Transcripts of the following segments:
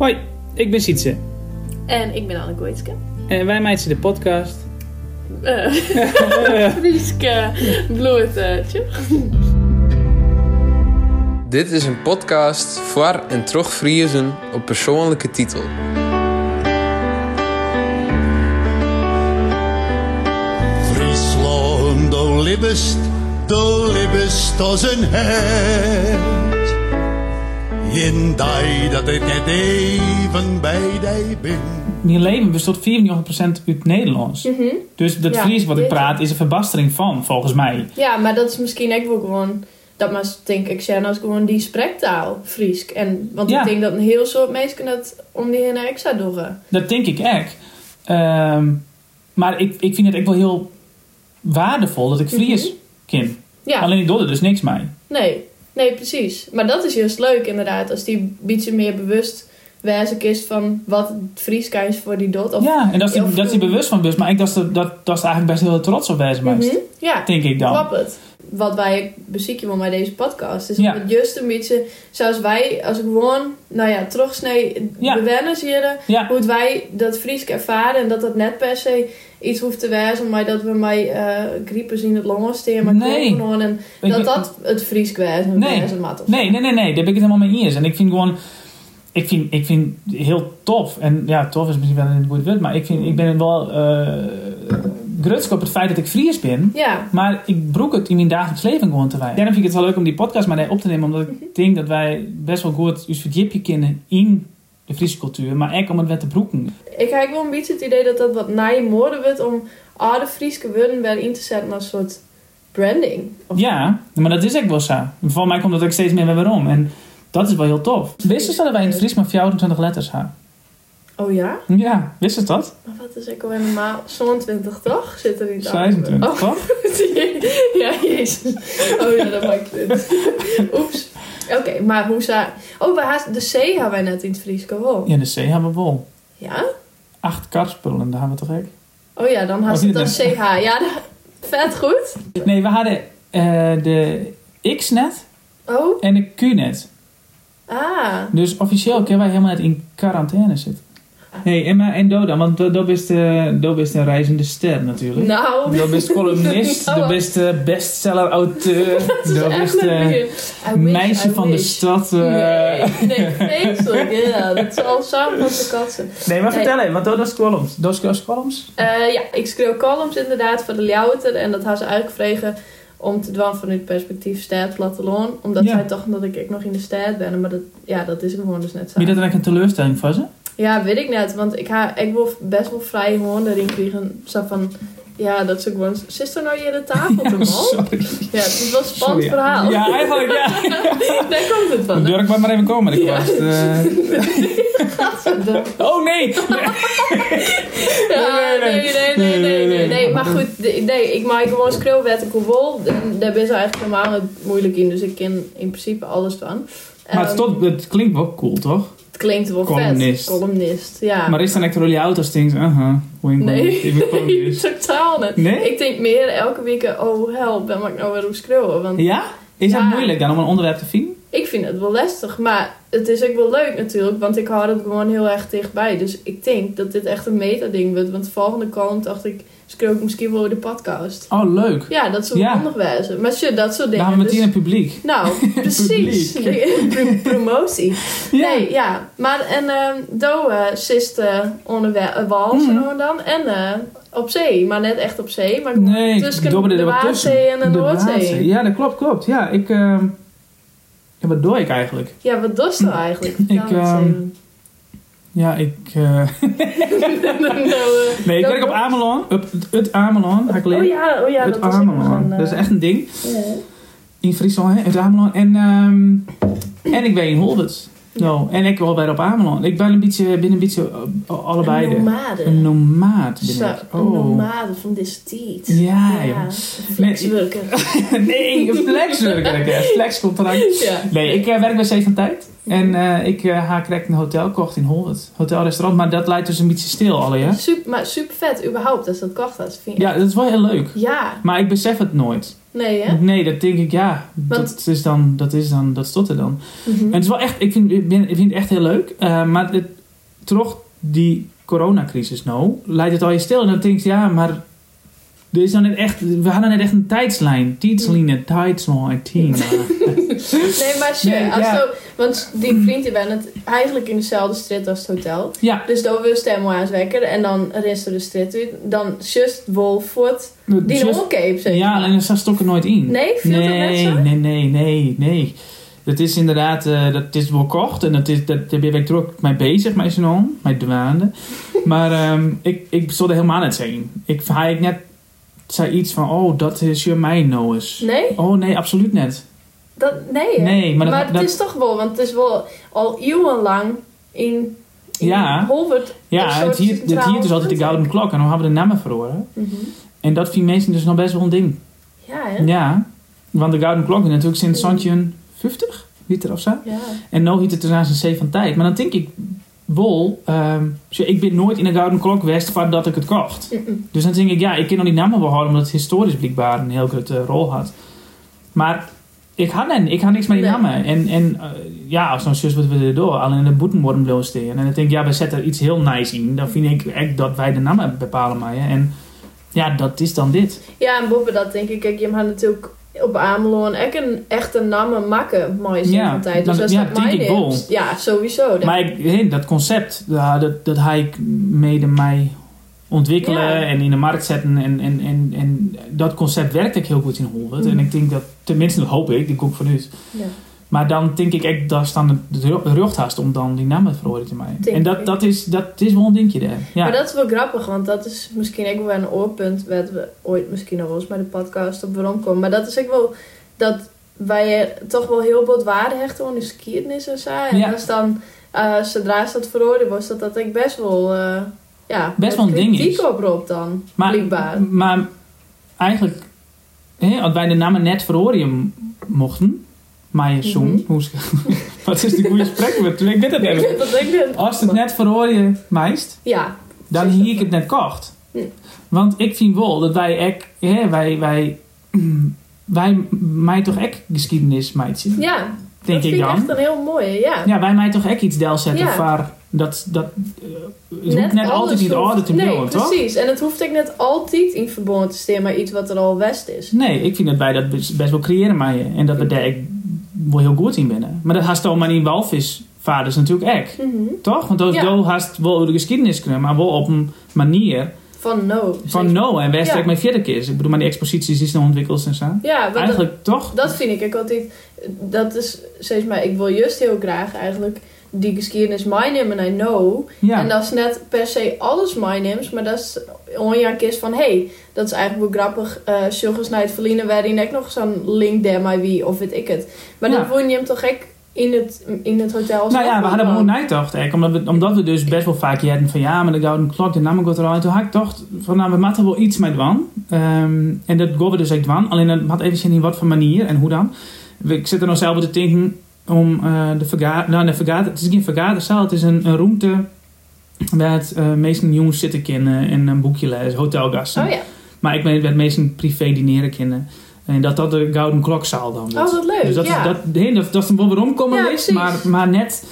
Hoi, ik ben Sietse. En ik ben Anne Goitske. En wij meiden de podcast. Frieske bloedje. Dit is een podcast voor en terug Friesen op persoonlijke titel. Friesland, do libbest, do libbest als een hert. In die dat ik net even bij die ben. Mijn leven bestaat 94% uit Nederlands. Dus dat Ja, Fries wat ik praat is een verbastering van, volgens mij. Ja, maar dat is misschien ook wel gewoon... Dat maar denk ik zijn als gewoon die spreektaal, Friesk. En, want Ja. ik denk dat een heel soort mensen dat om die heen extra doen. Dat denk ik echt. Ehm, maar ik, ik vind het ook wel heel waardevol dat ik Fries ken. Ja, Alleen ik doe er dus niks mee. nee. Nee, precies. Maar dat is juist leuk inderdaad. Als die een beetje meer bewust wijze is van wat het Friesk is voor die dot. Of, ja, en dat is, die bewust van bewust. Maar ik dat is, er- dat, dat is eigenlijk best heel trots op wijze Mhm. meest. Ja, Denk ik dan. Klopt het. Wat wij bezieken wel bij deze podcast is Ja. het juist een beetje zoals wij als ik gewoon nou ja terugsnee Ja. bewennen zien Ja. hoe het wij dat Friesk ervaren en dat dat net per se iets hoeft te wijzen maar dat we mij eh griepers in het longen steken maar Nee. en dat dat het Friesk wijzen Nee. Nee, nee, nee, nee. Daar ben ik het helemaal mee eens. En ik vind gewoon... Ik vind, ik vind heel tof. En ja, tof is misschien wel een goed woord. Maar ik, vind, ik ben wel eh grutsk op het feit dat ik Fries ben. Ja, Maar ik broek het in mijn dagelijks leven gewoon te weinig. Daarom vind ik het wel leuk om die podcast maar op te nemen. Omdat Mhm. ik denk dat wij best wel goed ons verdiepje kennen in de Friese cultuur. Maar ook om het wat te broeken. ik heb wel een beetje het idee dat dat wat naar mode wordt om oude Frieske woorden weer in te zetten als soort branding. Of- Ja, maar dat is ook wel zo. Voor mij komt dat ook steeds meer weer waarom. En dat is wel heel tof. Wisten dat wij in het Fries maar 24 letters hebben? Oh ja? Ja, wisten ze dat? Maar wat is ik al helemaal? Zo'n 20 toch? Zit er niet aan? 26, Oh, toch? ja, jezus. Oh ja, dat maakt het. Oeps. Oké, maar hoe zou... Oh, we haast- de C hebben wij net in het Fries gewoon. Ja, de C hebben we wel. Ja? Acht karspullen, daar hebben we toch ook? Oh ja, dan Oh, het dan CH. Ja, dat- vet goed. Nee, we hadden eh, de X net Oh, en de Q net. ah. Dus officieel kunnen wij helemaal net in quarantaine zitten. Hey, Emma en Doda, want dat is een reizende ster natuurlijk. Nou. Dat bent columnist, Nou, dat bent eh, bestseller-auteur, dat is. I wish, meisje I van de stad. eh. Nee, nee, vreselijk. Ja, dat zal samen met de katsen. Nee, maar Nee. vertel even, want dat is columns. Dat is columns? Eh, ja, ik schreeuw columns inderdaad voor de Ljouwter. En dat had ze eigenlijk vregen om te doen vanuit perspectief stad platteland. Omdat Ja. zij toch dat ik, ik nog in de stad ben. Maar dat, ja, dat is gewoon dus net zo. Wie dat eigenlijk een teleurstelling ze? Ja, weet ik net. Want ik, ha, ik wil best wel vrij gewoon erin krijgen. Zo van, ja, dat ze gewoon... Zit er nou hier de tafel te man? Sorry. Ja, het is wel een spannend Sorry. verhaal. Ja, eigenlijk ja. Daar komt het van. Durk maar maar even komen, de Ja. kwast. eh. Gadverdamme. Oh nee! Ja, Nee, nee, nee, nee, nee, nee, nee, nee. Maar goed, nee, ik maak gewoon schreeuwwet ik. En Daar ben je eigenlijk helemaal niet moeilijk in. Dus ik ken in principe alles van. Maar het, Ehm, stond, het klinkt wel cool, toch? Het wel Columnist. vet. Columnist. Ja. Maar is dan echt de auto's denkt, aha, wink, Nee, ik ben nee, columnist. totaal niet. Nee? Ik denk meer elke week, oh help, ben ik nou weer op schreeuwen. Want Ja? Is dat Ja. moeilijk dan om een onderwerp te vinden? ik vind het wel lastig. Maar het is ook wel leuk natuurlijk, want ik hou het gewoon heel erg dichtbij. Dus ik denk dat dit echt een meta-ding wordt. Want de volgende kant dacht ik, schreeuw ik misschien wel de podcast. Oh, leuk. Ja, dat zou Ja. handig wezen. Maar shit, dat soort Dan dingen. dus- meteen een publiek. Nou, precies. Pro- promotie. Ja. Nee, ja. Maar en ehm Do eh zit eh onder de wal dan. En eh, op zee. Maar net echt op zee. Maar Nee, tussen dobber de, tussen. Waadzee en de, De. Noordzee. Ja, dat klopt, klopt. Ja, ik... ehm, Ja, wat doe ik eigenlijk? Ja, wat doe je nou eigenlijk? Ik, Vertel het ehm, even. Ja, ik... eh, nee, ik werk op Amelon. Op het Amelon. Oh ja, oh ja het dat Amelon. een, eh, Dat is echt een ding. ja. In Friesland, hè? Het Amelon. En, ehm, en ik ben in Holwert. No. En ik wil bij op Amelon. Ik ben een beetje, ben een beetje eh, allebei. Een de- nomade. Een nomaat ben Zo, ik. een Oh. nomade van deze tijd. Ja, ja. Een flexwerker. nee, een flexwerker. hè. Flexcontract. Ja. Nee, ik eh, werk bij Zee van Tijd. En eh, ik uh, ha krijg een hotel gekocht in Holwert. Hotel-restaurant, maar dat lijkt dus een beetje stil alle, ja? Super, maar super vet überhaupt als dat kocht was. Ja, dat is wel heel leuk. Ja, Maar ik besef het nooit. Nee, hè? Nee, dat denk ik, ja. Want- Dat is dan, dat is dan, dat stond er dan. Mhm. En het is wel echt, ik vind, ik ik vind het echt heel leuk. eh, maar het, toch die coronacrisis nou, leidt het al je stil. En dan denk je, ja, maar er is dan net echt, we hadden net echt een tijdslijn. Tijdsline, tijdslijn, Tina. Nee, maar sure, Nee, als ja. want die vriend die bent het eigenlijk in dezelfde straat als het hotel. Ja, Dus dan wil stem aan wekker en dan rest er de straat uit. Dan just Wolfwood die holcape zeg ja, en staat er nooit in. Nee, viel dat net nee, zo? nee, nee, nee, nee. Dat is inderdaad, eh, dat is wel kocht en dat is, dat, daar ben ik er ook mee bezig, met z'n allen, met douane. Maar ehm, ik, ik zal er helemaal niet zijn. Ik ik net zei iets van, oh, dat is je mijn nou eens. Nee? Oh nee, absoluut niet. Dat, nee, hè? Nee, maar dat- het dat- is toch wel, want het is wel al eeuwenlang in, in Ja. Ja, het hier, het hier is altijd de gouden klok en dan hebben we de namen verloren. Mhm. En dat vinden mensen dus nog best wel een ding. Ja, hè? Ja, want de gouden klok is natuurlijk sinds 50, heet er of zo. Ja. En nu heet het dus aan zijn zee van tijd. Maar dan denk ik, wel, ehm, ik ben nooit in een gouden klok geweest voordat ik het kocht. Dus dan denk ik, ja, ik kan nog die namen wel houden, omdat het historisch blijkbaar een heel grote rol had. Maar ik had, ik had niks met die Nee. namen. En, en eh, ja, als dan zus wat we door, alleen de boeten worden blijven. En dan denk ik, ja, we zetten er iets heel nice in. Dan vind ik echt dat wij de namen bepalen maar. En ja, dat is dan dit. Ja, en boven dat denk ik, kijk, je had natuurlijk op Ameloon echt een echte namen maken, zin Ja, van tijd. Dus als ja, dat denk ik wel. ja, sowieso. Dat- Maar ik, dat concept, dat, dat hij ik mede mij ontwikkelen Ja. en in de markt zetten. En, en, en, en dat concept werkt ook heel goed in Hollywood. Mhm. En ik denk dat, tenminste dat hoop ik, die kom ik vanuit. ja. Maar dan denk ik dat is dan de ru- rugtast om dan die namen verhoren te mij. En dat, ik. dat, is, dat is wel een dingje daar. Ja. Maar dat is wel grappig, want dat is misschien ook wel een oorpunt waar we ooit misschien nog wel eens bij de podcast op waarom komen. Maar dat is ook wel dat wij toch wel heel veel waarde hechten aan de geschiedenis en zo. En Ja. dat is dan, eh, zodra ze dat veroordeeld was, dat dat ik best wel, eh, ja, Best wel een ding is. oproept dan, maar, blijkbaar. maar eigenlijk, hè, als wij de namen net verhoren mochten, maar zoon, is- wat is die goede sprek? Ik weet het ik Als het net verhoren meist, Ja, dan hier ik het net kocht. Want ik vind wel dat wij ek, hè, wij, wij, wij mij toch ek geschiedenis meidje, ja denk dat ik vind dan. ik echt een heel mooie, ja. Ja, wij mij toch ek iets del zetten Ja. voor dat, dat eh, het hoeft net altijd niet orde te Nee, toch? precies. En het hoeft ook net altijd in verband te staan met iets wat er al west is. Nee, ik vind dat wij dat best best wel creëren maar je en dat we daar wel heel goed in binnen. Maar dat haast al maar in walvisvaders natuurlijk ek. Mhm. Toch? Want dat Ja. haast wel de geschiedenis kunnen, maar wel op een manier Van no. van no en wij Ja. met verder keer. Ik bedoel, maar die exposities die zijn ontwikkeld en zo. Ja, Eigenlijk toch? dat, vind ik ook altijd. Dat is steeds maar. Ik wil juist heel graag eigenlijk die geschiedenis meenemen en I know. Ja. En dat is net per se alles meeneemt, maar dat is onja kist van hey, dat is eigenlijk wel grappig. eh Sjoggens naar het verliezen waarin ik nog zo'n link daar maar wie of weet ik het. Maar Ja. dan woon je hem toch gek in het, in het hotel. Nou ja, we hadden gewoon nagedacht, eigenlijk, omdat we, omdat we dus best wel vaak hadden van ja, maar de gouden klok, de naam gaat er al uit. Toen had ik dacht van nou, we moeten wel iets met dwan. Ehm, en dat gaan we dus echt dwan. Alleen dat had even zien in wat voor manier en hoe dan. Ik zit er nog zelf te denken om eh, de vergader, nou de vergader, het is geen vergaderzaal, het is een, een ruimte waar het eh meeste jongens zitten kunnen en een boekje lezen, hotelgasten. Oh ja, Maar ik ben het meeste privé dineren kennen. En dat dat de gouden klokzaal dan oh wordt. wat leuk. Dus dat, ja. is, dat, nee, dat, dat is een waarom komen Ja, is, maar, maar net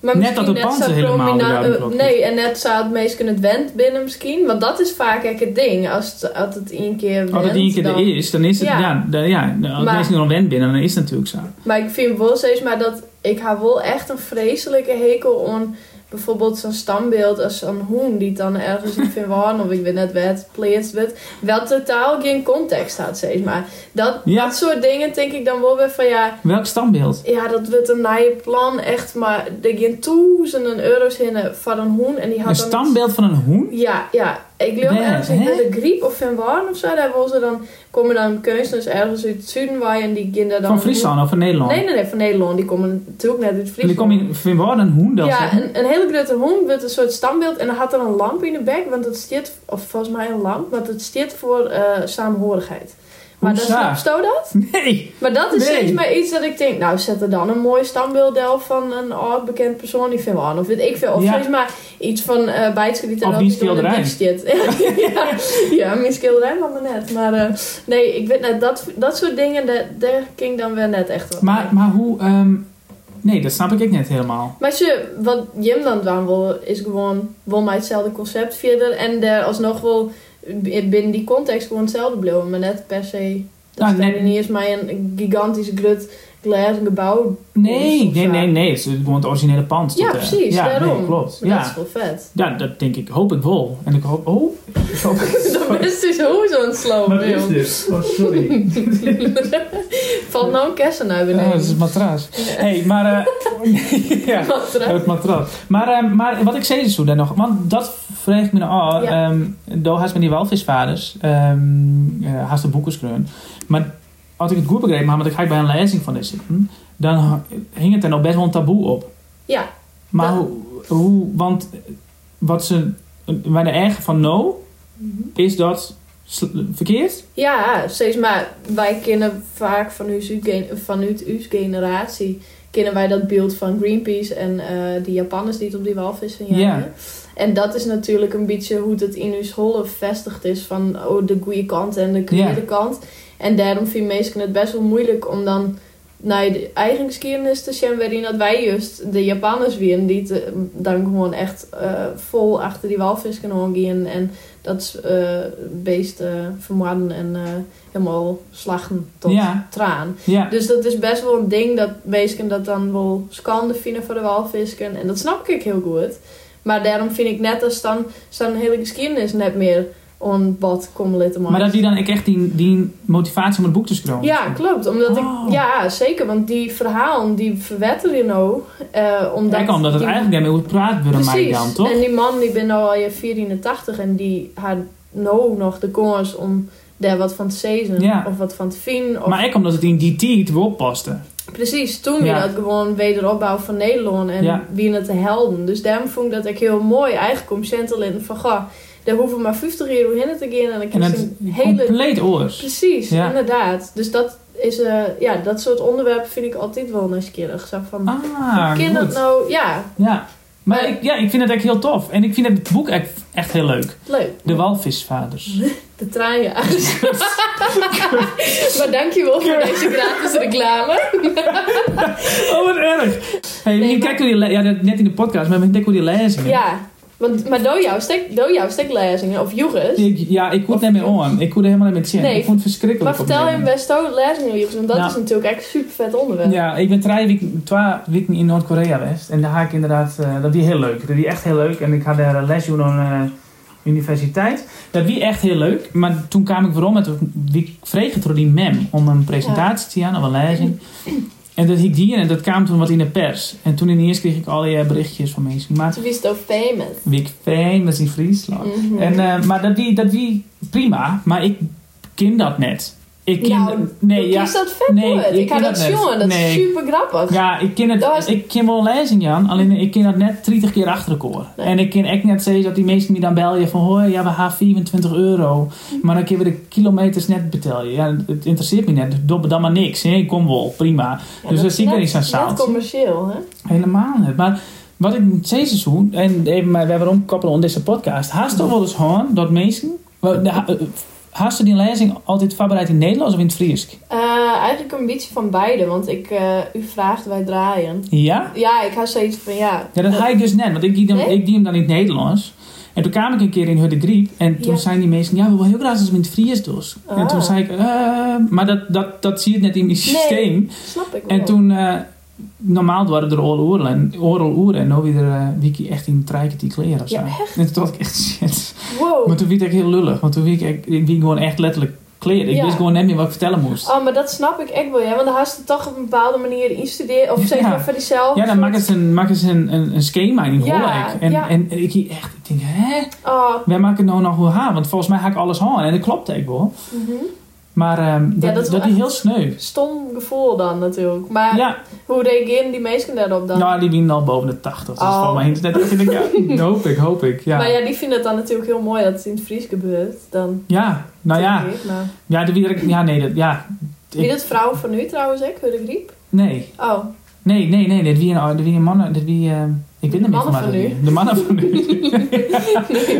Maar Net dat panzer zo helemaal eh, is. Nee, en net zou het meest kunnen het wend binnen misschien. Want dat is vaak echt het ding. Als het, als het één keer went, als het één keer dan... er is, dan is het, Ja. ja, dan- ja, als Maar- mensen er al wend binnen, dan is het natuurlijk zo. Maar ik vind wel steeds maar dat... Ik heb wel echt een vreselijke hekel aan... Bijvoorbeeld zo'n standbeeld als zo'n hoen die dan ergens in Finwan of ik weet net wat plaatst wordt. Wel totaal geen context had, zeg maar. Dat, Ja. dat soort dingen denk ik dan wel weer van ja... Welk standbeeld? Ja, dat wordt een nieuwe plan echt, maar er gaan duizenden euro's in voor een hoen en die had Een standbeeld van een hoen? Ja, ja. Ik Nee, ergens in de griep of van Warn of zo. Daar wil ze dan, komen dan kunstenaars ergens uit het zuiden waar en die kinderen dan... Van Friesland of van Nederland? Nee, nee, nee, van Nederland. Die komen natuurlijk net uit En die Friesland. kom in Finward een hoen dan ja, een, een hele grote hond met een soort standbeeld en dan had er een lamp in de bek, want het staat, of volgens mij een lamp, want het staat voor eh samenhorigheid. Maar dat je dat? Nee! Maar dat is Nee. steeds maar iets dat ik denk, nou zet er dan een mooi standbeeld op van een oud bekend persoon die vind aan. Of weet ik veel. Of Ja. steeds maar iets van Bijtske die Of dan die schilderij. ja, ja, mijn schilderij maar net. Maar eh, nee, ik weet net, dat, dat soort dingen, daar, daar ging dan weer net echt op. Maar, maar hoe... ehm, nee, dat snap ik net helemaal. Maar ze, wat Jim dan doen wil, is gewoon wel mij hetzelfde concept verder. En daar alsnog wel binnen die context gewoon hetzelfde blijven. Maar net per se. Dat Nou, net- niet eens maar een gigantische grut glazen gebouw. Nee, nee, nee, nee. Het is gewoon het originele pand. Ja, tot, eh, precies, ja, daarom. Nee, klopt. Maar Ja. dat is wel vet. ja, dat denk ik. Hoop ik wel. En ik hoop... Oh, ik hoop- Dat is dus hoe zo'n slow Wat is dit? Oh, sorry. Valt nou een kersen naar Ja, beneden. dat is een matras. hey, maar... eh ja, Matras. het matras. Maar, eh, maar wat ik zei dus zo dan nog... Want dat vreeg ik me nou af. Ja. met die walvisvaders... haast de boeken schreeuwen. Maar als ik het goed begrepen heb... Want ik ga bij een lezing van dit zitten... Dan hing het er nog best wel een taboe op. Ja, Maar hoe, hoe... Want wat ze... Bij de eigen van no... Is dat verkeerd? ja, steeds maar wij kennen vaak vanuit uw, gen- vanuit uw generatie kennen wij dat beeld van Greenpeace en eh die Japanners die het op die walvissen jagen. Ja. En dat is natuurlijk een beetje hoe het in school vestigd is van oh, de goede kant en de Ja. kant. En daarom vind mensen het best wel moeilijk om dan naar de eigen geschiedenis te zien waarin dat wij juist de Japanners weer die te- dan gewoon echt eh, vol achter die walvis kunnen gaan en dat eh beest vermoorden en eh, helemaal slachten tot Ja. traan. Ja. Dus dat is best wel een ding dat mensen dat dan wel schande vinden voor de walvisken. En dat snap ik heel goed. Maar daarom vind ik net als dan zo'n hele geschiedenis net meer on bad komen laten Maar dat die dan ik echt die, die motivatie om het boek te schrijven. Ja, klopt. Omdat Oh. ik, ja, zeker. Want die verhalen die verwetten je nou. eh omdat, Kijk, omdat het die- eigenlijk daarmee worden mij dan, toch? En die man die ben nou al je 84 en die had nou nog de kans om daar wat van te zezen. Ja. Of wat van te vinden. Of Maar ik omdat het in die tijd wel paste. Precies, toen Ja. weer dat gewoon wederopbouw van Nederland en Ja. wie het te helden. Dus daarom vond ik dat ik heel mooi eigenlijk om Centerland van goh, daar hoeven maar 50 euro in te gaan en dan krijg je een hele... compleet oors. Precies, Ja. inderdaad. Dus dat is, eh, ja, dat soort onderwerpen vind ik altijd wel nieuwsgierig. Zo van, Ah, ken dat nou, ja, Ja. Maar Maar- ik, ja, ik vind het echt heel tof. En ik vind het boek echt, echt heel leuk. leuk. De Walvisvaders. De traanjagers. maar dankjewel voor deze gratis reclame. Oh, wat erg. Hey, Nee, ik maar- kijk hoe die, ja, net in de podcast, maar ik kijk hoe die lezingen. ja, want, maar door jou, stek, door steklezingen of joeges. Ik, ja, ik kon het niet meer aan. Ik kon er helemaal niet meer zien. Nee. Ik vond het verschrikkelijk. Maar vertel hem best ook lezingen joeges, want dat Ja. is natuurlijk echt een super vet onderwerp. Ja, ik ben twee weken, in Noord-Korea geweest. En daar ga ik inderdaad, eh, dat was heel leuk. Dat was echt heel leuk. En ik had daar een lesje aan eh, universiteit. Dat was echt heel leuk. Maar toen kwam ik waarom met wie vreeg het door die mem om een presentatie te gaan of een lezing. En dat ik die en dat kwam toen wat in de pers. En toen ineens kreeg ik al die eh, berichtjes van mensen. Maar Toen was het ook famous. wie famous in Friesland. Mhm. En, eh, maar dat wie, dat wie prima. Maar ik ken dat net. Ik ken, Nou, nee, ja. is dat vet nee, goed? ik Ik had ken dat jongen, dat is super grappig. Ja, ik ken het. Is- Ik ken wel lezen, Jan. Alleen ik ken dat net 30 keer achter elkaar. Nee. En ik ken echt net zeggen dat die mensen die dan bellen van hoor, ja, we gaan 24 euro. Maar dan kunnen we de kilometers net betalen. Ja, het interesseert me net. Doe dan maar niks. Hè? Ik kom wel, prima. Ja, dus dat is zie ik er niet aan Net zaaltje. commercieel, hè? Helemaal niet. Maar wat ik zei seizoen, en even maar we hebben omkoppelen aan deze podcast. Haast toch wel eens gewoon dat mensen. Wel, de- ha- eh, Haast die lezing altijd voorbereid in Nederlands of in het Fries? Eh, eigenlijk een beetje van beide, want ik, eh, u vraagt, wij draaien. Ja? Ja, ik had zoiets van ja. Ja, dat ga ik dus net, want ik die, hem, Nee? ik die hem dan in het Nederlands. En toen kwam ik een keer in Hudde Griep en toen Ja. zeiden die mensen, ja, we willen heel graag dat ze in het Fries doen. En Ah. toen zei ik, eh, maar dat, dat, dat zie je net in die systeem. Snap ik wel. En toen, eh, normaal waren er oral oren en oral oren en nu weer uh, wiki echt in treiken die kleren of zo. Ja, En toen dacht ik echt shit. Wow. Maar toen werd ik heel lullig, want toen werd ik, ik gewoon echt letterlijk kleren. Ik Ja. wist gewoon net meer wat ik vertellen moest. Oh, maar dat snap ik echt wel, ja. Want dan had het toch op een bepaalde manier instuderen. Of zeg Ja. maar voor diezelf. Ja, dan maken ze een, maken ze een, een, een schema in Ja. En, ja. en ik echt, ik denk, hè? Oh, Wij maken nou nog wel haar, want volgens mij ga ik alles aan en dat klopt ook wel. mhm. Maar ehm, dat, dat dat, is is heel sneu. Stom gevoel dan natuurlijk. Maar Ja, hoe reageren die mensen daarop dan? nou, die winnen al boven de 80. Dus Oh. mijn internet. Ik denk, ja, hoop ik, hoop ik. Ja, Maar ja, die vinden het dan natuurlijk heel mooi dat het in het Fries gebeurt. Dan ja nou ja. ik, maar- Ja, de, wie- ja, nee, dat, ja. Wie Ik, dat vrouw van nu trouwens, hè? de griep? nee, Oh, nee, nee, nee. Dit wie een, dit wie een mannen, dit wie, eh, ik weet niet meer mannen wat van het nu. De mannen van nu.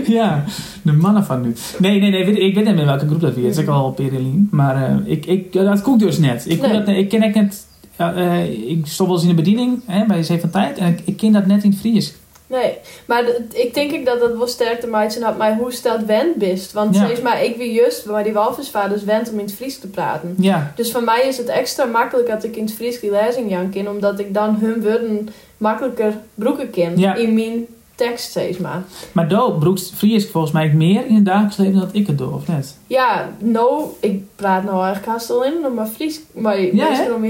ja, de mannen van nu. Nee, nee, nee, weet, ik weet niet meer welke groep dat weer is. Het is ook al Perilien. Maar eh, ik, ik, dat koek dus net. Ik, Nee. nee. dat, ik ken ik net, ja, eh, ik stond wel eens in de bediening hè, bij Zeven Tijd. En ik, ik ken dat net in het Fries. Nee. Maar ik denk ik dat dat wel sterk te maken had met hoe stelt wend bist. Want Ja. steeds maar ik wie juist bij die walvisvaders wend om in het Fries te praten. Ja, Dus voor mij is het extra makkelijk dat ik in het Fries die lezing jan ken, omdat ik dan hun woorden makkelijker broeken ken Ja. in mijn tekst steeds maar. maar Do broekst Fries volgens mij meer in het dagelijks leven dan ik het doe, of net? Ja, nou, ik praat nou eigenlijk haast al in, nog maar Fries. Maar Ja,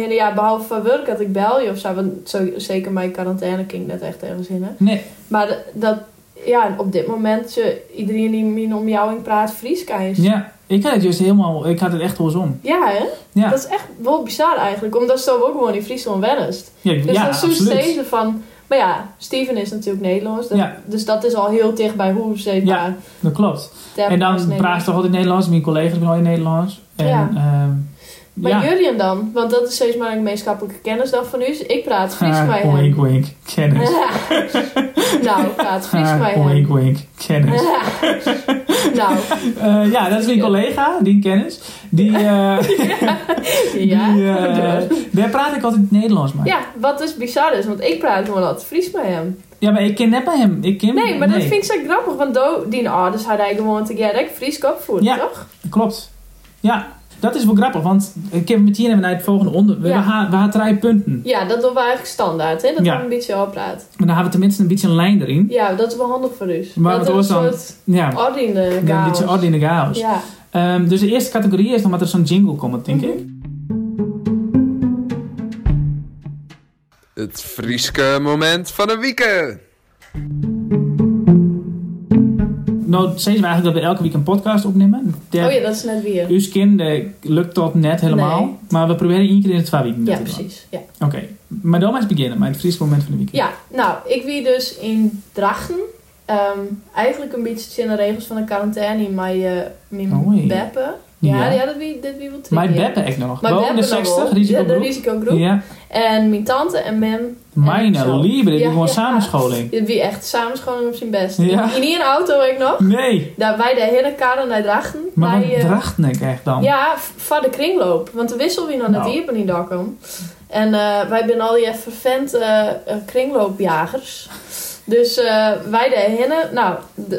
ja, behalve van werk dat ik bel je of zo, want zo, zeker mijn quarantaine ging net echt ergens in. Hè. Nee, Maar dat, ja, op dit moment, je, iedereen die min om jou in praat Fries kan ja. Ik had het juist helemaal, ik had het echt wel om. Ja, hè? Ja, Dat is echt wel bizar eigenlijk, omdat ze ook gewoon in Friesland wennest. ja, Dus ja dan soms absoluut. steeds van... Maar ja, Steven is natuurlijk Nederlands. Dat, Ja. Dus dat is al heel dicht bij hoe ze Ja, Dat klopt. En dan praat ze toch altijd Nederlands. Mijn collega's zijn al in Nederlands. En, Ja. ehm, Maar ja. Dan? Want dat is steeds maar een gemeenschappelijke kennisdag van u. Dus ik praat Fries Ah, met hem. wink, wink. Kennis. nou, ik praat Fries Ah, met hem. wink, wink. Kennis. nou, Eh, ja, dat is mijn collega, die kennis. Die, eh ja. die, eh, daar praat ik altijd Nederlands mee. ja, wat dus bizar is. Want ik praat gewoon altijd Fries met hem. Ja, maar ik ken net bij hem. Ik ken, Nee, maar dat vind ik zo grappig. Want do, die ouders hadden hij gewoon together Fries opvoeden, Ja. toch? Klopt. Ja, dat is wel grappig. Want ik heb met hier naar het volgende onder. We, Ja. we, gaan, we gaan drie punten. Ja, dat doen we eigenlijk standaard. Hè? Dat Ja. we een beetje oppraat. Maar dan hebben we tenminste een beetje een lijn erin. Ja, dat is wel handig voor u. Maar dat is een soort Ja, ordine een chaos. beetje orde in de chaos. Ja. Ehm, dus de eerste categorie is dan dat er zo'n jingle komt, denk Mhm. ik. Het Frieske moment van de week. Nou, steeds we eigenlijk dat we elke week een podcast opnemen. Oh ja, dat is net weer. Uw kind eh, lukt dat net helemaal. Nee. Maar we proberen één keer in de twee weken. Ja, precies. Ja. Oké, maar dan maar eens beginnen met het Friese moment van de week. ja, nou, ik wie dus in Drachten. Ehm, eigenlijk een beetje in de regels van de quarantaine met uh, mijn beppen. Ja, Ja. dat wie, dit wie wil Mijn beppen echt nog. Mijn Boven de beppen nog 60, wel. risicogroep. Ja, de risicogroep. Ja, En mijn tante en Mem. mijn lieve, dit is gewoon ja. samenscholing. Dit wie echt samenscholing op zijn best. Ja. In één auto ik nog. Nee, Daar wij de hele karen naar Drachten. maar Wij, eh, dracht ik echt dan? Ja, van de kringloop. Want de wissel wie nog net Nou. hier in die kom. En eh, wij zijn al die vervent eh, eh, kringloopjagers. Dus eh, wij de hinnen, nou,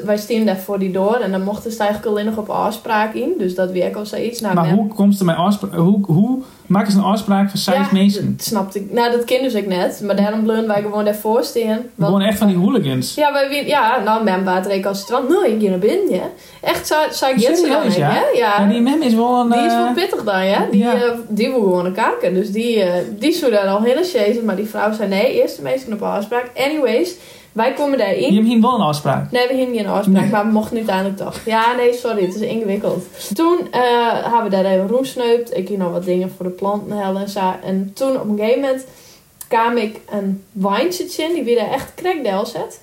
wij staan daar voor die door en dan mochten ze eigenlijk alleen nog op afspraak in. Dus dat werkt al zoiets. Nou, maar hoe komt ze mijn afspraak? Hoe, hoe maken ze een afspraak van zes mensen? dat snapte ik. Nou, dat ken dus ik net. Maar daarom bleven wij gewoon daarvoor staan. Gewoon echt van die hooligans. Ja, wij, ja, nou, men baat recalcitrant. Nee, ik ga naar binnen, ja. Echt, zou zou ik het dan, ja? hè? Ja. Ja, die mem is wel een... Die is eh, wel pittig dan, ja. Die, ja. eh, die wil gewoon een kaken. Dus die, eh, die zou daar al hele chasen. Maar die vrouw zei nee, eerst de meesten op afspraak. Anyways, wij komen je daarin. hebt hier wel een afspraak. Nee, we gingen geen afspraak, Nee. maar we mochten uiteindelijk toch. Ja, nee, sorry, het is ingewikkeld. Toen eh hebben we daar even roemsneupt. Ik hier nog wat dingen voor de planten hellen en zo. En toen op een gegeven moment kwam ik een wijntje in, die weer echt krekdel zet.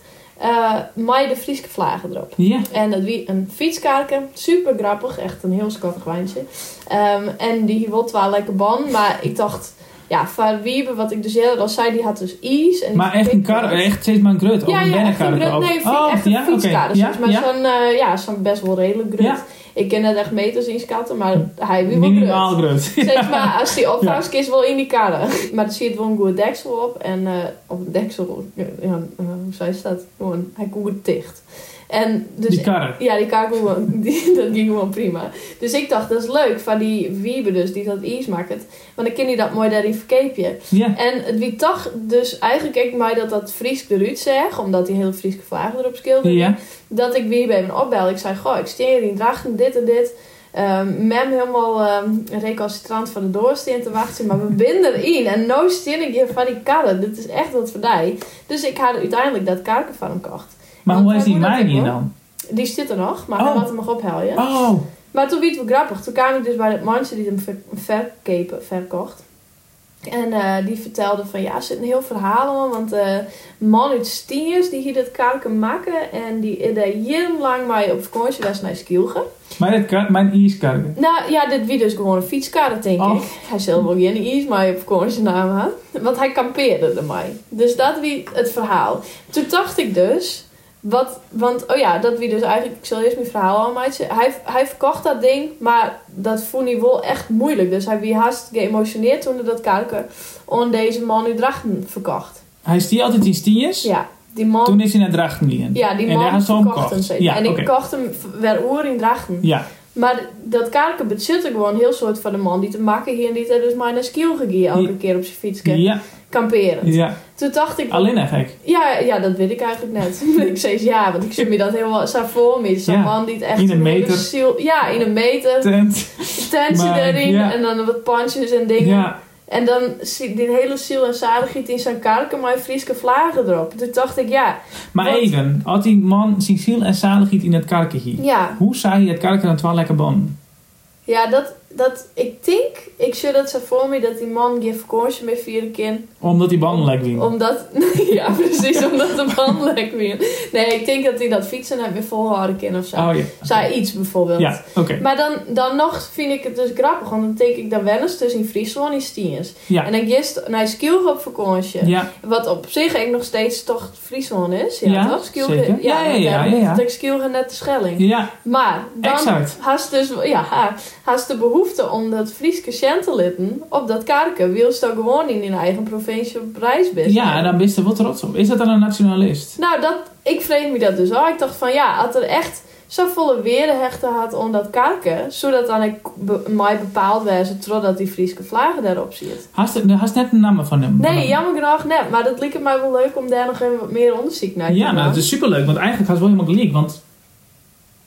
met de Frieske vlagen erop. Ja. En dat wie een fietskaartje, super grappig, echt een heel schattig wijntje. Ehm, en die wil wel lekker ban, maar ik dacht, ja, van Wiebe, wat ik dus eerder al zei, die had dus is. En Maar echt een kar, echt steeds maar een grut. Ja, een ja, echt een grut. Nee, oh, echt een ja, oké. fietskaart. Ja, dus, maar ja. zo'n, eh, ja, zo'n best wel redelijk grut. Ja. Ik ken het echt meters inschatten, maar hij wie wel Minimaal grut. Steeds maar als die opvangskist wel in die karren. Maar er zit wel een goede deksel op. En eh, op de deksel, ja, eh, hoe zei ze dat? Gewoon, hij goed dicht. En dus, Die karren. Ja, die gewoon, die, dat ging gewoon prima. Dus ik dacht, dat is leuk van die Wiebe dus, die dat iets maakt. Want dan kan hij dat mooi daarin verkeepje. Ja. En het wie toch, dus eigenlijk ik mij dat dat Fries eruit zeg, omdat die hele Friese vragen erop. Ja. Dat ik weer bij hem opbel. Ik zei, goh, ik steer in Drachten, dit en dit. Ehm mem helemaal um, recalcitrant van de doorsteen te wachten, maar we binden erin. En nou steen ik hier van die karren. Dit is echt wat voor die. Dus ik had uiteindelijk dat karken van hem gekocht. Maar hoe is die dat hier dan? Die zit er nog, maar Oh. hij laat hem nog ophalen. Oh, Maar toen werd het wel grappig. Toen kwam ik dus bij dat mandje die hem ver, verkepen, verkocht. En eh, die vertelde van ja, er zit een heel verhaal om. Want eh man uit Stiers die hier dat karken maken. En die is daar jarenlang mee op vakantie was naar Skielge. Maar kan, mijn ijskarken. Nou ja, dit wie dus gewoon een fietskar, denk Oh. ik. Hij zelf wel geen ijs mee op vakantie namen. Want hij kampeerde ermee. Dus dat wie het verhaal. Toen dacht ik dus... Wat, want, oh ja, dat wie dus eigenlijk... Ik zal eerst mijn verhaal al maken. Hij, hij verkocht dat ding, maar dat vond hij wel echt moeilijk. Dus hij was haast geëmotioneerd toen hij dat karken aan deze man in Drachten verkocht. Hij stier altijd in stiers. Ja, die man... Toen is hij naar Drachten gegaan. ja, die en daar man ze hem verkocht hem. Ja, en ik kocht hem weer oer in Drachten. Ja, Maar dat karken bezitte gewoon heel soort van de man die te maken hier en die dus maar naar Skiel gegaan elke keer op zijn fietsje ja, kamperen. ja. Toen dacht ik, Alleen gek. ja, ja, dat weet ik eigenlijk net. ik zei ja, want ik zie me dat helemaal zo voor me. Zo'n Ja. man die het echt In een meter. ziel- ja, in een meter. Tent. Tentje erin ja. en dan wat punches en dingen. Ja, En dan zie die hele ziel en zaligheid in zijn karken, maar Frieske vlagen erop. Toen dacht ik, ja, maar even. Had die man zijn ziel en zaligheid in het karken hier? ja, Hoe zou je het karken dan wel lekker bonnen? ja, dat, dat, ik denk, ik zie dat zo voor me dat die man geen vakantie meer vieren kan. Omdat die banden lekker winnen. Omdat, ja precies, omdat de band lek weer. Nee, ik denk dat hij dat fietsen net weer volhouden kan of zo. Oh ja. Zij iets bijvoorbeeld. Ja, oké. Maar dan, dan nog vind ik het dus grappig, want dan denk ik dan wel eens tussen in Friesland en Stiens. Ja. En dan gist naar Skielge op vakantie. Ja, Wat op zich eigenlijk nog steeds toch Friesland is. Ja, Ja, toch? Zeker. Ja, ja, ja, ja, ja. Dat Skielge net de Schelling. ja, Maar dan Exact. haast dus ja, ha- haast de behoefte om dat Frieske chantelitten op dat karken. Wilst dan gewoon in je eigen provincie op reis bent. ja, en dan ben je er wel trots op. Is dat dan een nationalist? Nou, dat, ik vreemd me dat dus al. Ik dacht van ja, als er echt zo volle weerhechten had om dat karken, zodat dan ik be, mij bepaald werd totdat die Frieske vlaggen daarop zit. Hast je net een naam van hem? Nee, jammer genoeg net. Maar dat leek mij wel leuk om daar nog even wat meer onderzoek naar te Ja, doen. maar dat is superleuk. Want eigenlijk had het wel helemaal gelijk. Want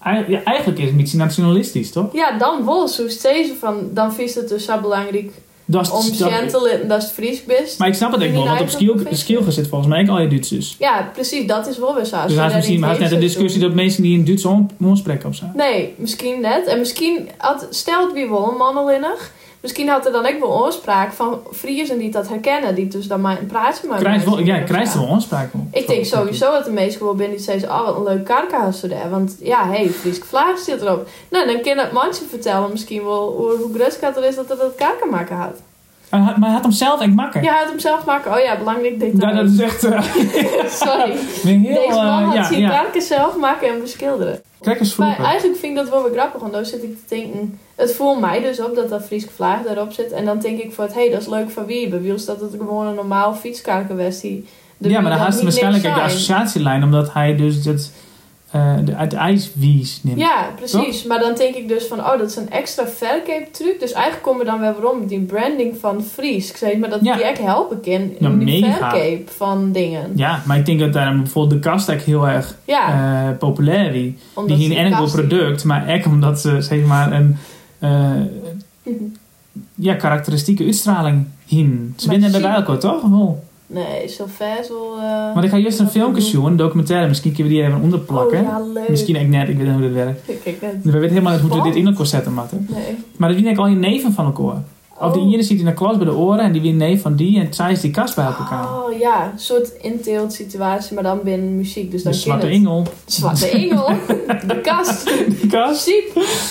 ja, eigenlijk is het een beetje nationalistisch, toch? Ja, dan wel. Zo steeds van, dan vies het dus zo belangrijk Dat is, om chantelitten dat het Fries best. maar ik snap het ook wel, want op Skiel, provincie. Skielge zit volgens mij ook al je Duitsers. Ja, precies. Dat is wel weer zo. Dus hij daar heeft misschien niet heeft net een discussie dat mensen die in Duits ontspreken of zo. Nee, misschien net. En misschien, had, stelt wie wel een mannenlinnig. Misschien had er dan ook wel oorspraak van Friesen die dat herkennen. Die dus dan maar een praatje maken. Krijgt wel, ja, krijgt er wel aanspraak op. Ik denk sowieso dat de meesten wel binnen die zeggen, oh wat een leuk karkahuis daar. Want ja, hé, hey, Frieske vlaag zit erop. Nou, dan kan het mandje vertellen misschien wel hoe, hoe er is dat het dat karken maken had. Maar hij had hem zelf echt makken. Ja, hij had hem zelf maken. Oh ja, belangrijk detail. Ja, dat is echt eh, Sorry. heel... Deze man eh, had ja, zijn ja. zelf maken en beschilderen. Crackers Maar vroeger. eigenlijk vind ik dat wel weer grappig, want dan zit ik te denken... Het voelt mij dus op dat dat Frieske vlaag daarop zit. En dan denk ik voor het, hé, dat is leuk van wie. Bij Wiels dat het gewoon een normaal fietskarken was die... Ja, maar dan dat hij waarschijnlijk de associatielijn, omdat hij dus het, eh, de, uit de ijswies neemt. Ja, precies. Maar dan denk ik dus van, oh, dat is een extra verkooptruc. Dus eigenlijk komen we dan weer waarom die branding van Fries. Ik zeg maar dat Ja. die echt helpen kan in die verkoop van dingen. Ja, maar ik denk dat daar bijvoorbeeld de kast heel erg Ja, eh, populair is. Die ze hier en enkel product, maar echt omdat ze zeg maar een eh, ja, karakteristieke uitstraling hin. Ze winnen bij elkaar toch? Wel. Nee, zo ver zo... eh, Want ik ga juist een filmpje doen. een documentaire, misschien kunnen we die even onderplakken. Oh ja, leuk. Misschien ook net, ik weet niet hoe dat werkt. Kijk, net. We weten helemaal niet hoe we dit in elkaar zetten moeten. Nee. Maar dat wie ik al je neven van elkaar. Of die Oh. ene zit in de klas bij de oren en die weer neef van die en zij is die kast bij elkaar. Oh ja, een soort inteelt situatie, maar dan binnen muziek. Dus de dan zwarte ken het. engel. Zwarte engel. de kast. Die kast.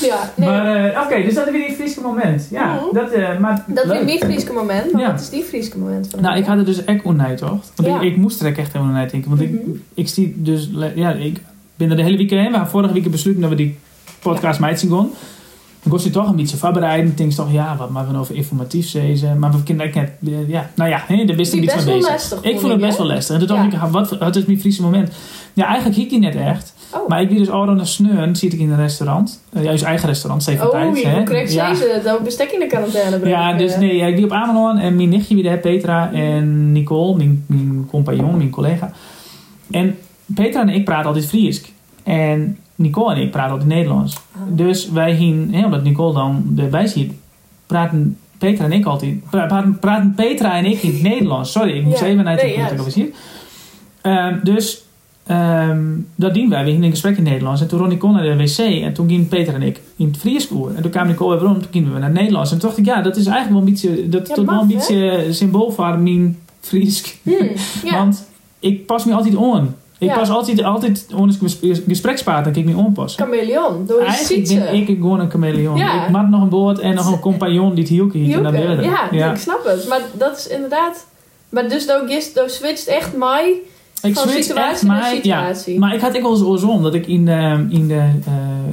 Ja, nee. Maar eh, oké, dus dat is weer die Frieske moment. Ja, Mhm. dat, eh maar dat is weer mijn Frieske moment. Maar Ja. wat is die Frieske moment van Nou, ik had er dus echt onnijd, toch? Want Ja. ik, ik moest er echt helemaal naar denken. Want Mhm. ik, ik zie dus, ja, ik ben er de hele week heen. We hebben vorige week besloten dat we die podcast ja. zien was je toch een beetje voorbereiden. Ik denk toch, ja, wat maar we over informatief zezen. Maar we net, eh, ja, nou ja, hè, daar wist ik Die best mee wel bezig. lastig, ik vond het ik, best wel lastig. En toen dacht ik, wat, wat is mijn Friese moment? Ja, eigenlijk hiek die net echt. Oh. Maar ik ben dus al de sneun, zit ik in een restaurant. Uh, juist eigen restaurant, zeven Oh, tijd. je krijgt ja. deze. Dan bestek in de quarantaine brengen. Ja, dus nee, ik liep op Amelon en mijn nichtje weer, Petra en Nicole, mijn, mijn compagnon, mijn collega. En Petra en ik praten altijd Fries. En Nicole en ik praten altijd Nederlands. Ah. Dus wij gingen, hè, omdat Nicole dan erbij zit, praten Petra en ik altijd, pra- praten, praten Petra en ik in het Nederlands. Sorry, ik moest Ja, even juist. over zien. Ehm, dus ehm, dat dienen wij. We gingen in gesprek in het Nederlands. En toen Ronnie kon naar de wc. En toen gingen Peter en ik in het Frieskoer. En toen kwam Nicole weer rond. Toen gingen we naar het Nederlands. En toen dacht ik, ja, dat is eigenlijk wel een beetje... Dat Ja, wel een beetje symbool voor mijn. Hmm. Want ik pas me altijd on. Ik Ja. pas altijd, altijd on een gesprekspartner. Kijk me onpassen. Chameleon. Door de Eigenlijk ben ik gewoon een chameleon. Ja. Ik maak nog een boord en nog een compagnon die het hielke naar Hielke. binnen. Ja, ik snap het. Maar dat is inderdaad... Maar dus dan dan switcht echt mij Ik van switch situatie echt, naar situatie. Ja, maar ik had ik wel eens dat ik in de, in de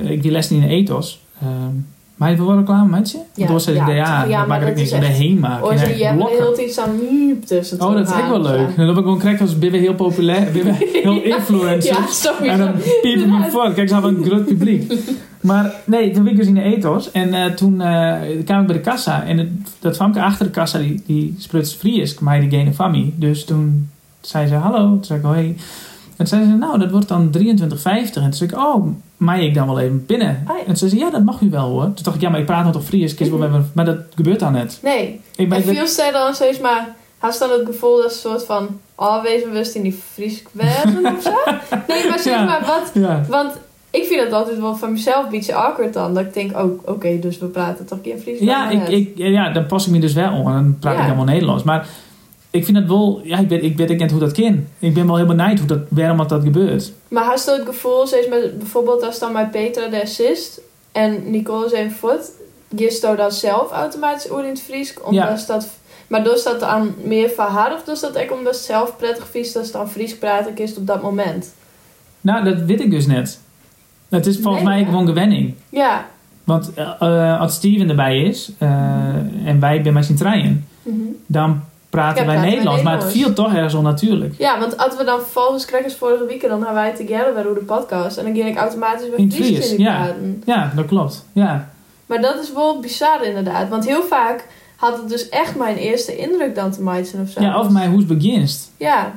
eh, ik die les in de ethos. ehm maar je wel klaar met je? Ja, zei ik, ja, ja, ja, dat maak ik is in de heen maken. Oh, En je hebt heel tijd zo'n miep tussen. Oh, dat is echt wel leuk. Dan heb ik gewoon krijg als we heel populair, heel influencer. Ja, sorry. En dan piepen me voor. Kijk, ze hebben een groot publiek. Maar nee, toen ben ik dus in de ethos. En eh, toen eh, kwam ik bij de kassa. En het, dat famke achter de kassa, die, die spruts Fries, maar diegene van mij. Dus toen zei ze hallo. Toen zei ik hoi. En toen zei ze, nou, dat wordt dan 23,50. En toen zei ik, oh, mag ik dan wel even binnen? Oh ja. En toen zei ze, ja, dat mag u wel hoor. Toen dacht ik, ja, maar ik praat nog toch Fries. kies wel even- Maar dat gebeurt dan net. Nee. Ik ben, En veel steden dan steeds maar... Had dan het gevoel dat ze een soort van... Alwezen bewust in die Fries kwijzen of zo? Nee, maar zeg Ja. maar wat... ja. Want ik vind het altijd wel van mezelf een beetje awkward dan. Dat ik denk, oh, oké, dus we praten toch geen Fries? Ja, ik, ik, ja, dan pas ik me dus wel om. En dan praat ik helemaal Nederlands. Maar ik vind het wel... Ja, ik weet, ik weet ik net hoe dat kan. Ik ben wel heel benieuwd hoe dat, waarom dat, dat gebeurt. Maar had je het gevoel, steeds met, bijvoorbeeld als dan bij Petra de assist... En Nicole is even voort... Gist dan zelf automatisch oor in het Fries? Omdat Ja. dat... Maar doet dat dan meer van haar? Of doet dat echt omdat zelf prettig vies dat ze dan Fries praten kist op dat moment? Nou, dat weet ik dus net. Het is volgens Nee, mij hè? gewoon gewenning. Ja. Want eh, eh, als Steven erbij is... eh, en wij bij mijn trein... Mhm. dan praten wij wij Nederlands. Maar het viel toch ergens onnatuurlijk. Ja, want als we dan vervolgens krijgen vorige week, dan hebben wij together hoe de podcast. En dan ging ik automatisch weer Fries in de ja. praten. Ja, dat klopt. Ja. Maar dat is wel bizar inderdaad. Want heel vaak had het dus echt mijn eerste indruk dan te maken of zo. ja, of mij hoe het begint. Ja,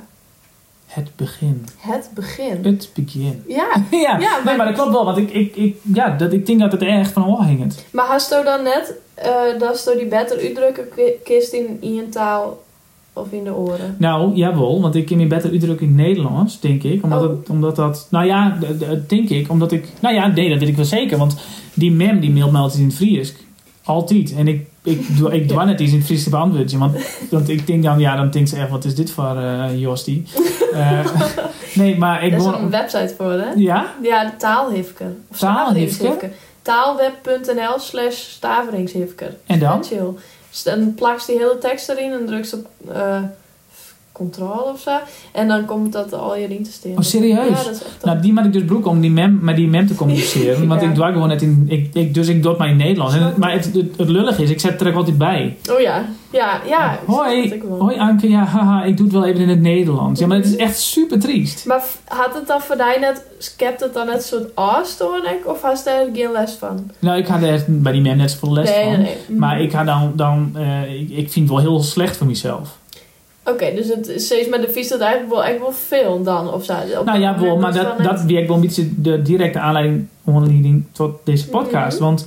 Het begin. het begin. Het begin. Ja, Ja, Ja, nee, maar- maar dat klopt wel. Want ik, ik, ik, ja, dat, ik denk dat het echt van oorhingend. maar hast je dan net eh, dat je die beter uitdrukken ki- kist in, in je taal of in de oren? Nou, jawel, want ik kan me beter uitdrukken in het Nederlands, denk ik. Omdat, Oh. het, omdat dat, nou ja, denk ik, omdat ik, nou ja, nee, dat weet ik wel zeker. Want die mem die mailt me altijd in het Fries. Altijd. En ik, ik, doe, ik doe net iets in het Fries te beantwoorden. Want, want ik denk dan, ja, dan denkt ze echt, wat is dit voor eh Jostie? Eh, nee, maar ik Daar is woon... een website voor, hè? Ja? Ja, de taalhifke. Of Taalhifke? staveringshifke. Taalweb.nl slash staveringshifke. En dan? Chill. Dan plakt die hele tekst erin en drukt ze op eh control of zo. En dan komt dat al je in te steken. Oh, serieus? Ja, dat is echt Nou, die maak ik dus broek om die mem, met die mem te communiceren. Want Ja. ik doe gewoon net in... Ik, ik, dus ik doe het maar in Nederlands. En, het- maar het, het, het lullig is, ik zet er ook altijd bij. Oh ja, ja, ja. ik Hoi, hoi Anke, ja, haha, ik doe het wel even in het Nederlands. Ja, maar het is echt super triest. Maar had het dan voor jou net, skept het dan net een soort aanstoring? Of had je er geen les van? Nou, ik had er bij die mem net zoveel les nee, van. nee, nee. Maar ik, ga dan, dan, eh, ik, ik vind het wel heel slecht voor mezelf. Oké, dus het is steeds met de vies dat eigenlijk wel, echt wel veel dan, of zo. Op Nou ja, wel, maar is dat, dat werkt wel een beetje de directe aanleiding, aanleiding tot deze podcast. Mhm. Want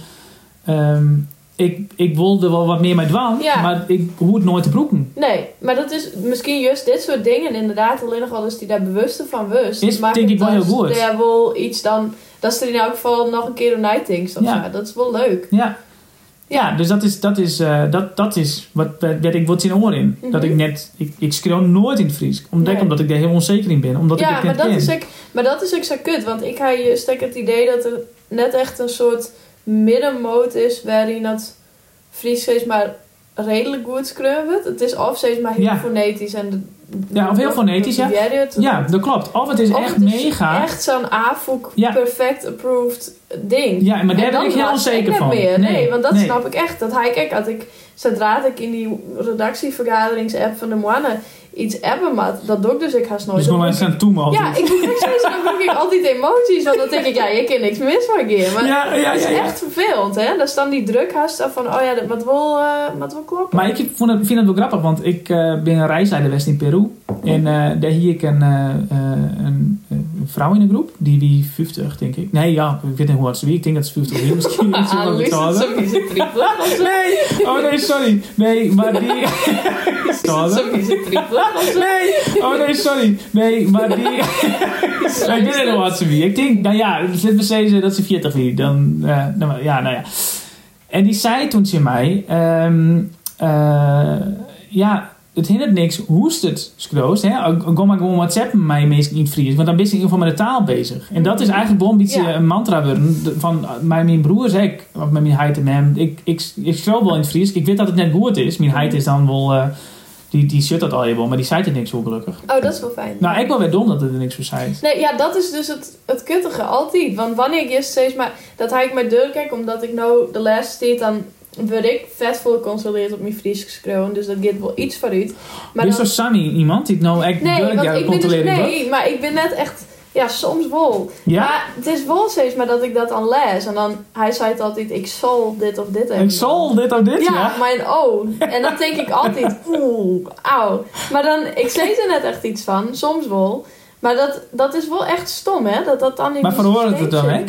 ehm, ik, ik wilde wel wat meer met dwang, Ja. maar ik hoef het nooit te broeken. Nee, maar dat is misschien juist dit soort dingen inderdaad alleen nog wel eens die daar bewuster van bewust. Is, denk ik wel heel goed. Ja, wel iets dan, dat ze er in elk geval nog een keer een night of Ja. zo. Dat is wel leuk. Ja. Ja, dus dat is, dat is, eh, dat, dat is wat, wat ik wat in oor in. Mhm. Dat ik net, ik, ik schreeuw nooit in het Fries. Omdat, Nee. omdat ik daar heel onzeker in ben. Omdat ik ja, het maar dat, ken. is ook, maar dat is ook zo kut. Want ik heb je stek het idee dat er net echt een soort middenmoot is waarin dat Fries steeds maar redelijk goed schreeuwt. Het is of steeds maar heel Ja. fonetisch en de, Ja, of heel fonetisch, ja. het. Ja, dat klopt. Of het is Of echt het is mega. Echt zo'n AFOK Ja. perfect approved ding. Ja, maar daar En ben ik heel onzeker net van. Meer. Nee, Nee, want dat nee. snap ik echt. Dat hij ik had ik zodra ik in die redactievergaderings-app van de Moanne iets appen had, dat doe ik dus ik haast nooit. Dus gewoon eens aan toe ja, ik moet echt zeggen, dan heb ik altijd emoties. Want dan denk ik, ja, je kan niks mis van keer. Maar Ja, ja, het is ja, ja. echt vervelend, hè? Dan staan die druk haast van, oh ja, dat moet wel, eh moet wel kloppen. Maar ik vond het, vind het wel grappig, want ik eh, ben een reisleider geweest in Peru. En eh, daar hier ik een, een, een vrouw in de groep. Die wie 50, denk ik. Nee, ja, ik weet niet hoe oud ze wie. Ik denk dat ze 50 is. Misschien Ah, trippelig of zo. Nee, oh nee, sorry. Nee, maar die... Is niet? Nee, oh nee, sorry. Nee, maar die... ik weet niet oud ze wie. Ik denk, nou ja, het zit precies dat ze 40 wie. Dan, eh, nou, ja, nou ja. En die zei toen ze mij... ehm, eh, ja, het hindert niks hoest het scroost. Hè? Kom maar gewoon WhatsApp met mij meestal in het Fries. Want dan ben je in ieder geval met de taal bezig. En dat is eigenlijk wel een beetje Ja. een mantra worden. de- Van eh, mijn, mijn broer zei ik, of met mijn heid en hem. Ik, ik, ik wel in het Fries. Ik weet dat het net goed is. Mijn heid is dan wel... eh, die, die shut dat al wel, maar die zei het niks zo gelukkig. Oh, dat is wel fijn. Nou, ik ben weer dom dat het er niks voor zei. Nee, ja, dat is dus het, het kuttige, altijd. Want wanneer ik eerst steeds maar... Dat ga ik met deur kijk, omdat ik nou de les steeds dan... word ik vet vol gecontroleerd op mijn Fries geschreven. Dus dat gaat wel iets vooruit. Maar is dan, Sammy iemand die het nou echt nee, wordt? nee, maar ik ben net echt... Ja, soms wel. Ja? Maar het is wel steeds maar dat ik dat dan lees. En dan, hij zei het altijd, ik zal dit of dit even Ik zal dit of dit, Ja, ja? mijn O. En dan denk ik altijd, oeh, auw. Maar dan, ik zei er net echt iets van, soms wel. Maar dat, dat is wel echt stom, hè? Dat dat dan niet Maar verhoort het dan, hè?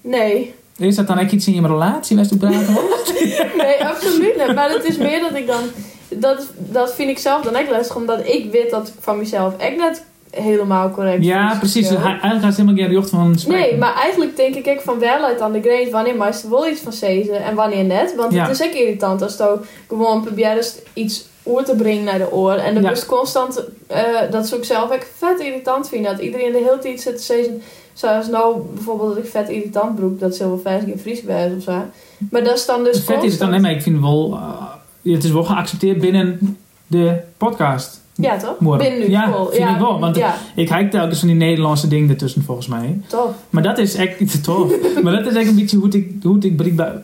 Nee, Is dat dan echt iets in je relatie waar je praten hoort? nee, absoluut niet. Maar het is meer dat ik dan... Dat, dat vind ik zelf dan echt lastig, omdat ik weet dat ik van mezelf echt net helemaal correct ja, precies. Dus hij, eigenlijk gaat helemaal geen jocht van spreken. Nee, maar eigenlijk denk ik van wel uit aan de grens wanneer meestal wel iets van zezen en wanneer net. Want Ja. het is ook irritant als je gewoon probeert iets oor te brengen naar de oor. En dan Ja. is constant, eh, dat zou ik zelf ook vet irritant vinden. Dat iedereen de hele tijd zit te zezen. Zoals nou bijvoorbeeld dat ik vet irritant broek, dat vijf keer Fries geweest of zo. Maar dat is dan dus Vet is het dan, nee, maar ik vind wel... eh, het is wel geaccepteerd binnen de podcast. Ja, toch? Morgen. Binnen nu Ja, vind ik wel, want- ja, Ik kijk telkens van die Nederlandse dingen ertussen, volgens mij. tof. Maar dat is echt iets tof. maar dat is echt een beetje hoe ik, hoe ik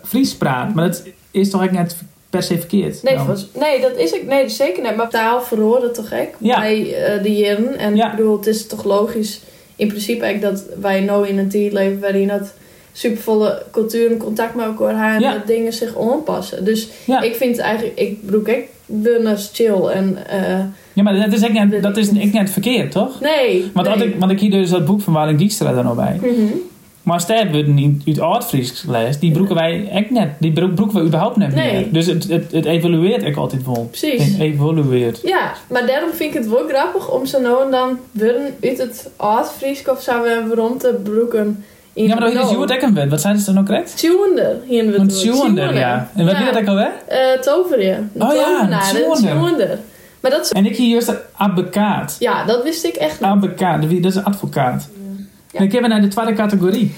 Fries praat. Maar dat is toch echt net per se verkeerd. Nee, volgens- nee, dat is ik. Nee, zeker niet. Maar taal verhoorde toch gek Ja. bij eh, de jaren. En Ja. ik bedoel, het is toch logisch in principe eigenlijk dat wij nu in een tijd leven waarin dat supervolle cultuur en contact met elkaar en Ja. dat dingen zich aanpassen. Dus Ja. ik vind eigenlijk, ik bedoel, ik ben als chill en eh, Ja, maar dat is echt net, dat is echt net verkeerd, toch? nee. Want, nee. had ik, want ik hier dus dat boek van Waring Dijkstra daar nog bij. Mhm. Maar sterk wordt niet uit Oud-Fries gelezen. Die broeken wij echt net. Die bro- broeken we überhaupt net Nee. meer. Dus het, het, het evolueert ik altijd wel. Precies. Het evolueert. Ja, maar daarom vind ik het wel grappig om zo nou en dan worden uit het oud-Fries of zo weer waarom te broeken Ja, maar dat is het ook weer. Wat zijn ze dan ook correct? Tjoender, hier in Een tjoender, ja. En wat Ja. is dat ook alweer? Eh toveren. Oh ja, tjoender. Maar dat is... En ik hier juist advocaat. Ja, dat wist ik echt niet. Advocaat, dat is een advocaat. Ja. En ik heb naar de tweede categorie.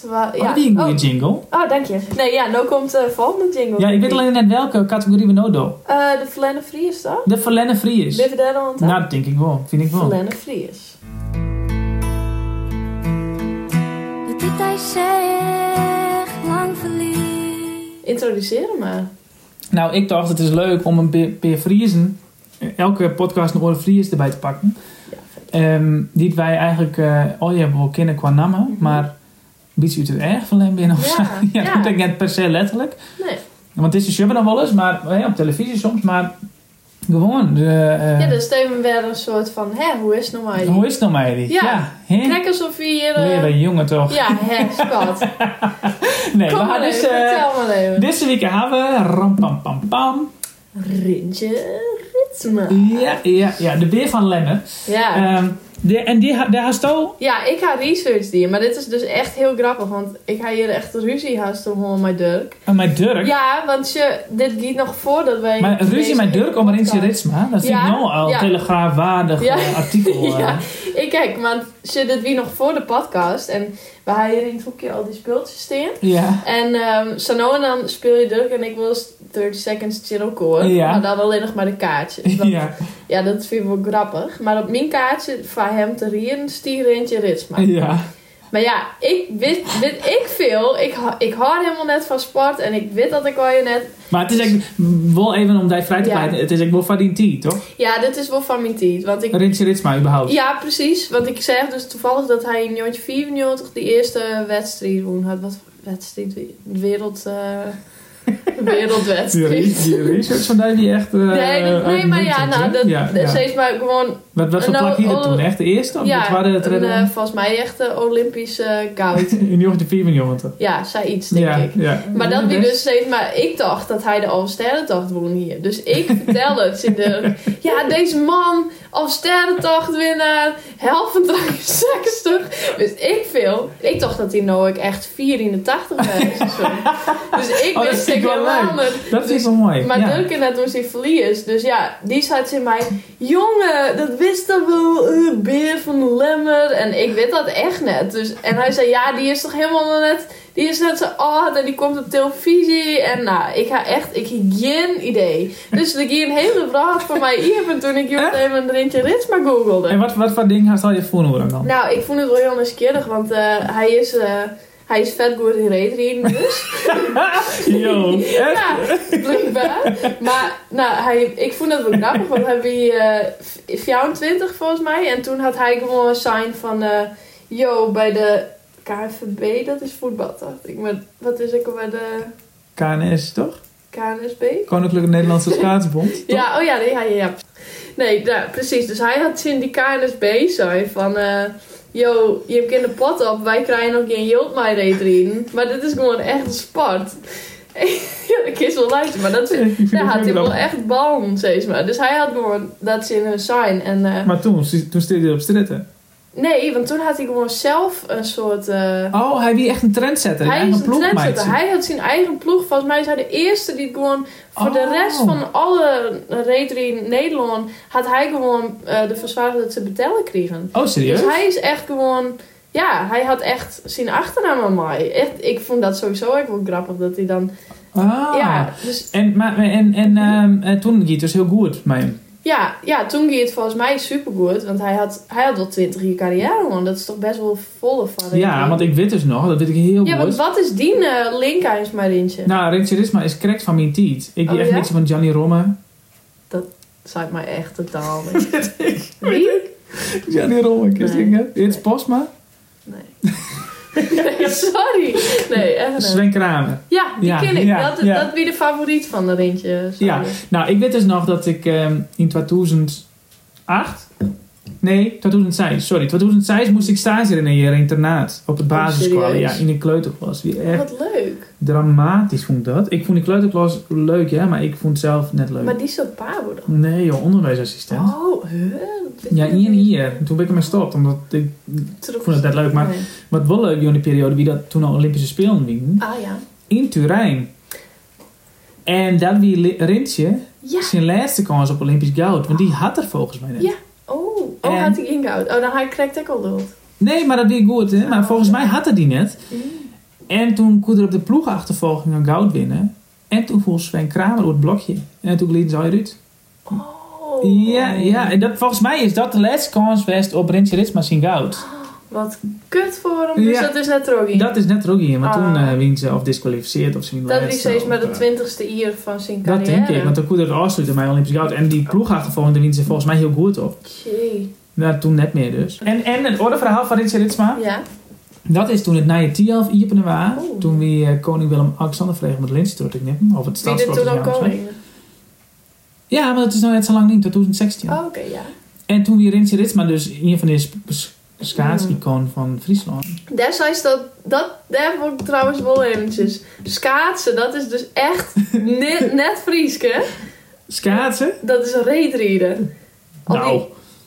Terwijl- Ja. ja. Oh, die een goede oh. jingle. oh, dank je. Nee, ja, nou komt de volgende jingle. Ja, ik weet alleen net welke categorie we nou doen. Eh, de Verlenne Fries, toch? De Verlenne Fries. Je daar Nou, dat denk ik wel. Vind ik wel. Verlenne Fries. Hij zegt lang verliefd. Introduceer hem maar. Nou, ik dacht het is leuk om een pe- per Friesen, elke podcast een oren Fries erbij te pakken. Ja, vet. Ehm, die wij eigenlijk eh al je wel kennen qua namen, maar een beetje uit het erg verleden binnen of Ja, zo. Ja, ja. dat denk ik net per se letterlijk. Nee. Want het is een dan wel eens, maar eh, op televisie soms, maar gewoon. De, eh, Ja, dus even weer een soort van, hè, hoe is het nou maar? Hoe is het nou, meidie? Ja. hè? Kijk alsof je hier... Weer een jongen toch? ja, hè, schat. nee, Kom we maar gaan dus. eh, maar deze week hebben we. Ram pam pam pam. Rintje Ritsma. Ja, ja, ja, de beer van Lemme. Ja. Ehm, de, en die, daar hast al. Ja, ik ga research die, maar dit is dus echt heel grappig, want ik ga hier echt ruzie haast om met Dirk. Oh, mijn Dirk. Ja, want je, dit gaat nog voordat wij... Maar ruzie met Dirk om podcast- Ritsma, dat vind Ja, ik nou al telegraafwaardig Ja. eh, artikel. eh. Ja, ik kijk, want je dit wie nog voor de podcast en we hier in het hoekje al die speeltjes staan. ja. En zo nou en dan speel je Dirk en ik wil eens 30 seconds chill koor. Ja. Maar dan alleen nog maar de kaartjes. Want, ja. Ja. dat vind ik wel grappig. Maar op mijn kaartje van hem te rieren stier Ritsma. ja. Maar ja, ik weet, weet ik veel. Ik, ik hou helemaal net van sport en ik weet dat ik al je net... Maar het is echt wel even om die vrij te Ja. pleiten. Het is echt wel van die tijd, toch? Ja, dit is wel van mijn tijd. Want ik, Rintje Ritsma überhaupt. ja, precies. Want ik zeg dus toevallig dat hij in 1994 die eerste wedstrijd won. had. Wat wedstrijd? Wereld... Die, wereldwedstrijd. re- die research van die die echt... eh, Nee, dat- nee, maar ja, nou, dat, ja, dat ja. steeds maar gewoon, Wat, voor Nou, plak hier oh, toen? Echt de eerste? Of ja, de het een, eh, volgens mij echt eh, Olympische goud. In 1994. ja, zei iets, denk Ja, ik. ja. Maar dat wie dus steeds, maar ik dacht dat hij de Alsterrentocht won hier. Dus ik vertel het in de, ja, deze man, Alsterrentocht winnaar, helft van 63. Dus ik veel, ik dacht dat hij nou ook echt 84 was. Dus ik Oh, dat wist vind ik wel leuk. Dat is Dus- wel mooi. Maar ja. Duncan net toen hij verlies. Dus ja, die zei tegen mij... Jongen, dat wist dat wel. eh, beer van de lemmer. En ik weet dat echt net. Dus, en hij zei, ja, die is toch helemaal net... Die is net zo oud en die komt op televisie. En nou, ik ga echt... Ik heb geen idee. Dus ik hier een hele vraag van mij hier. En toen ik hier even een Rintje Ritsma googelde. En wat, wat voor ding had je voor horen dan? Nou, ik vond het wel heel nieuwsgierig. Want eh, hij is... eh, hij is vet goed in reetreden dus. Yo, echt? Ja, blijkbaar. Maar nou, hij, ik vond het wel grappig, want hij was eh, 24 volgens mij. En toen had hij gewoon een sign van... eh yo, bij de KNVB, dat is voetbal, dacht ik. Maar wat is ik bij de KNS, toch? KNSB? Koninklijke Nederlandse Schaatsbond. Ja, oh ja, nee, ja, ja, ja. Nee, nou, precies. Dus hij had in die KNSB sign van... eh yo, je hebt in de pot op, wij krijgen nog geen yield mij erin. Maar dit is gewoon echt een sport. ja, dat is wel luisteren, maar dat Daar had hij wel echt bal, steeds maar. Dus hij had gewoon dat in een sign. En, eh, Maar toen, toen stond hij op stritten. Nee, want toen had hij gewoon zelf een soort... eh, Oh, hij wie echt een trendsetter. hij Hij is een trendsetter. Hij had zijn eigen ploeg. Volgens mij is hij de eerste die gewoon... Voor de Oh. rest van alle rederen in Nederland... had hij gewoon eh de verzwaring dat ze betalen kregen. Oh, serieus? Dus hij is echt gewoon... Ja, hij had echt zijn achternaam aan mij. Echt, ik vond dat sowieso ook wel grappig dat hij dan... Ah. Ja, dus En, maar, en, en eh, toen ging het dus heel goed met hem. Ja, ja, toen ging het volgens mij supergoed. Want hij had, hij had wel 20 jaar carrière, man. Dat is toch best wel volle van. Ja, want ik weet dus nog, dat weet ik heel Ja, goed. want wat is die uh, link eens maar Rintje? Nou, Rintje Risma is correct van mijn tijd. Ik die Oh, echt ja? beetje van Gianni Romme. Zei mij echt totaal niet. Wie? Gianni Romme, Nee. het? Dit is Posma. Nee. nee, sorry. Nee, echt. Sven Kramer. Ja, die Ja, ken ik. ja, dat, ja. dat wie de favoriet van de sorry. Ja, nou, ik weet dus nog dat ik ehm, in 2008... Nee, 2006, sorry. 2006 moest ik stage in een internaat. Op het basisschool, Oh, serieus? ja, in een kleuterklas. Echt Wat leuk. dramatisch vond ik dat. Ik vond die kleuterklas leuk, ja, maar ik vond het zelf net leuk. Maar die is zo pabo dan. Nee joh, onderwijsassistent. Oh, huh? Ja, hier en hier. En toen ben ik ermee gestopt, omdat ik Terug- vond het net leuk. Maar Nee. wat wel leuk in die periode, wie dat toen al Olympische Spelen wien, Ah ja. in Turijn. En dat wie Rintje Ja. zijn laatste kans op Olympisch goud, want die had er volgens mij net. Ja. Oh, oh En- had hij ingehoud. Oh, dan had ik krijgt ook al dood. Nee, maar dat wie goed, hè. Maar volgens mij had hij die net. Mm. En toen kon er op de ploegachtervolging een goud winnen. En toen voelde Sven Kramer op het blokje. En toen gleden ze uit. Oh. Ja, ja, en dat, volgens mij is dat de laatste kans geweest op Rintje Ritsma zijn goud. Wat kut voor hem. Dus Ja. dat is net Rogi. Dat is net in, maar Ah. toen eh wien ze of disqualificeerd of zijn Dat is steeds maar de twintigste jaar van zijn Dat carrière. denk ik, want dan kon er afsluiten met Olympisch goud. En die ploegachtervolging, daar wien ze volgens mij heel goed op. Jee. Nou, toen net meer dus. En, en het orde verhaal van Rintje Ritsma, Ja. dat is toen het na je 10 iepene was. Toen wie eh, koning Willem-Alexander vreeg met Lindstort ik knippen. Of het Wie dit staatsschot. toen ook koning? Ja, maar dat is nou net zo lang niet, tot 2016. Oh, oké, ja. En toen wie Rintje Ritsma dus een van de schaats-icoon van Friesland. Destijds dat, dat, daar vond ik trouwens wel eventjes. Schaatsen, dat is dus echt net, net Frieske. Schaatsen? Dat is een die- Nou,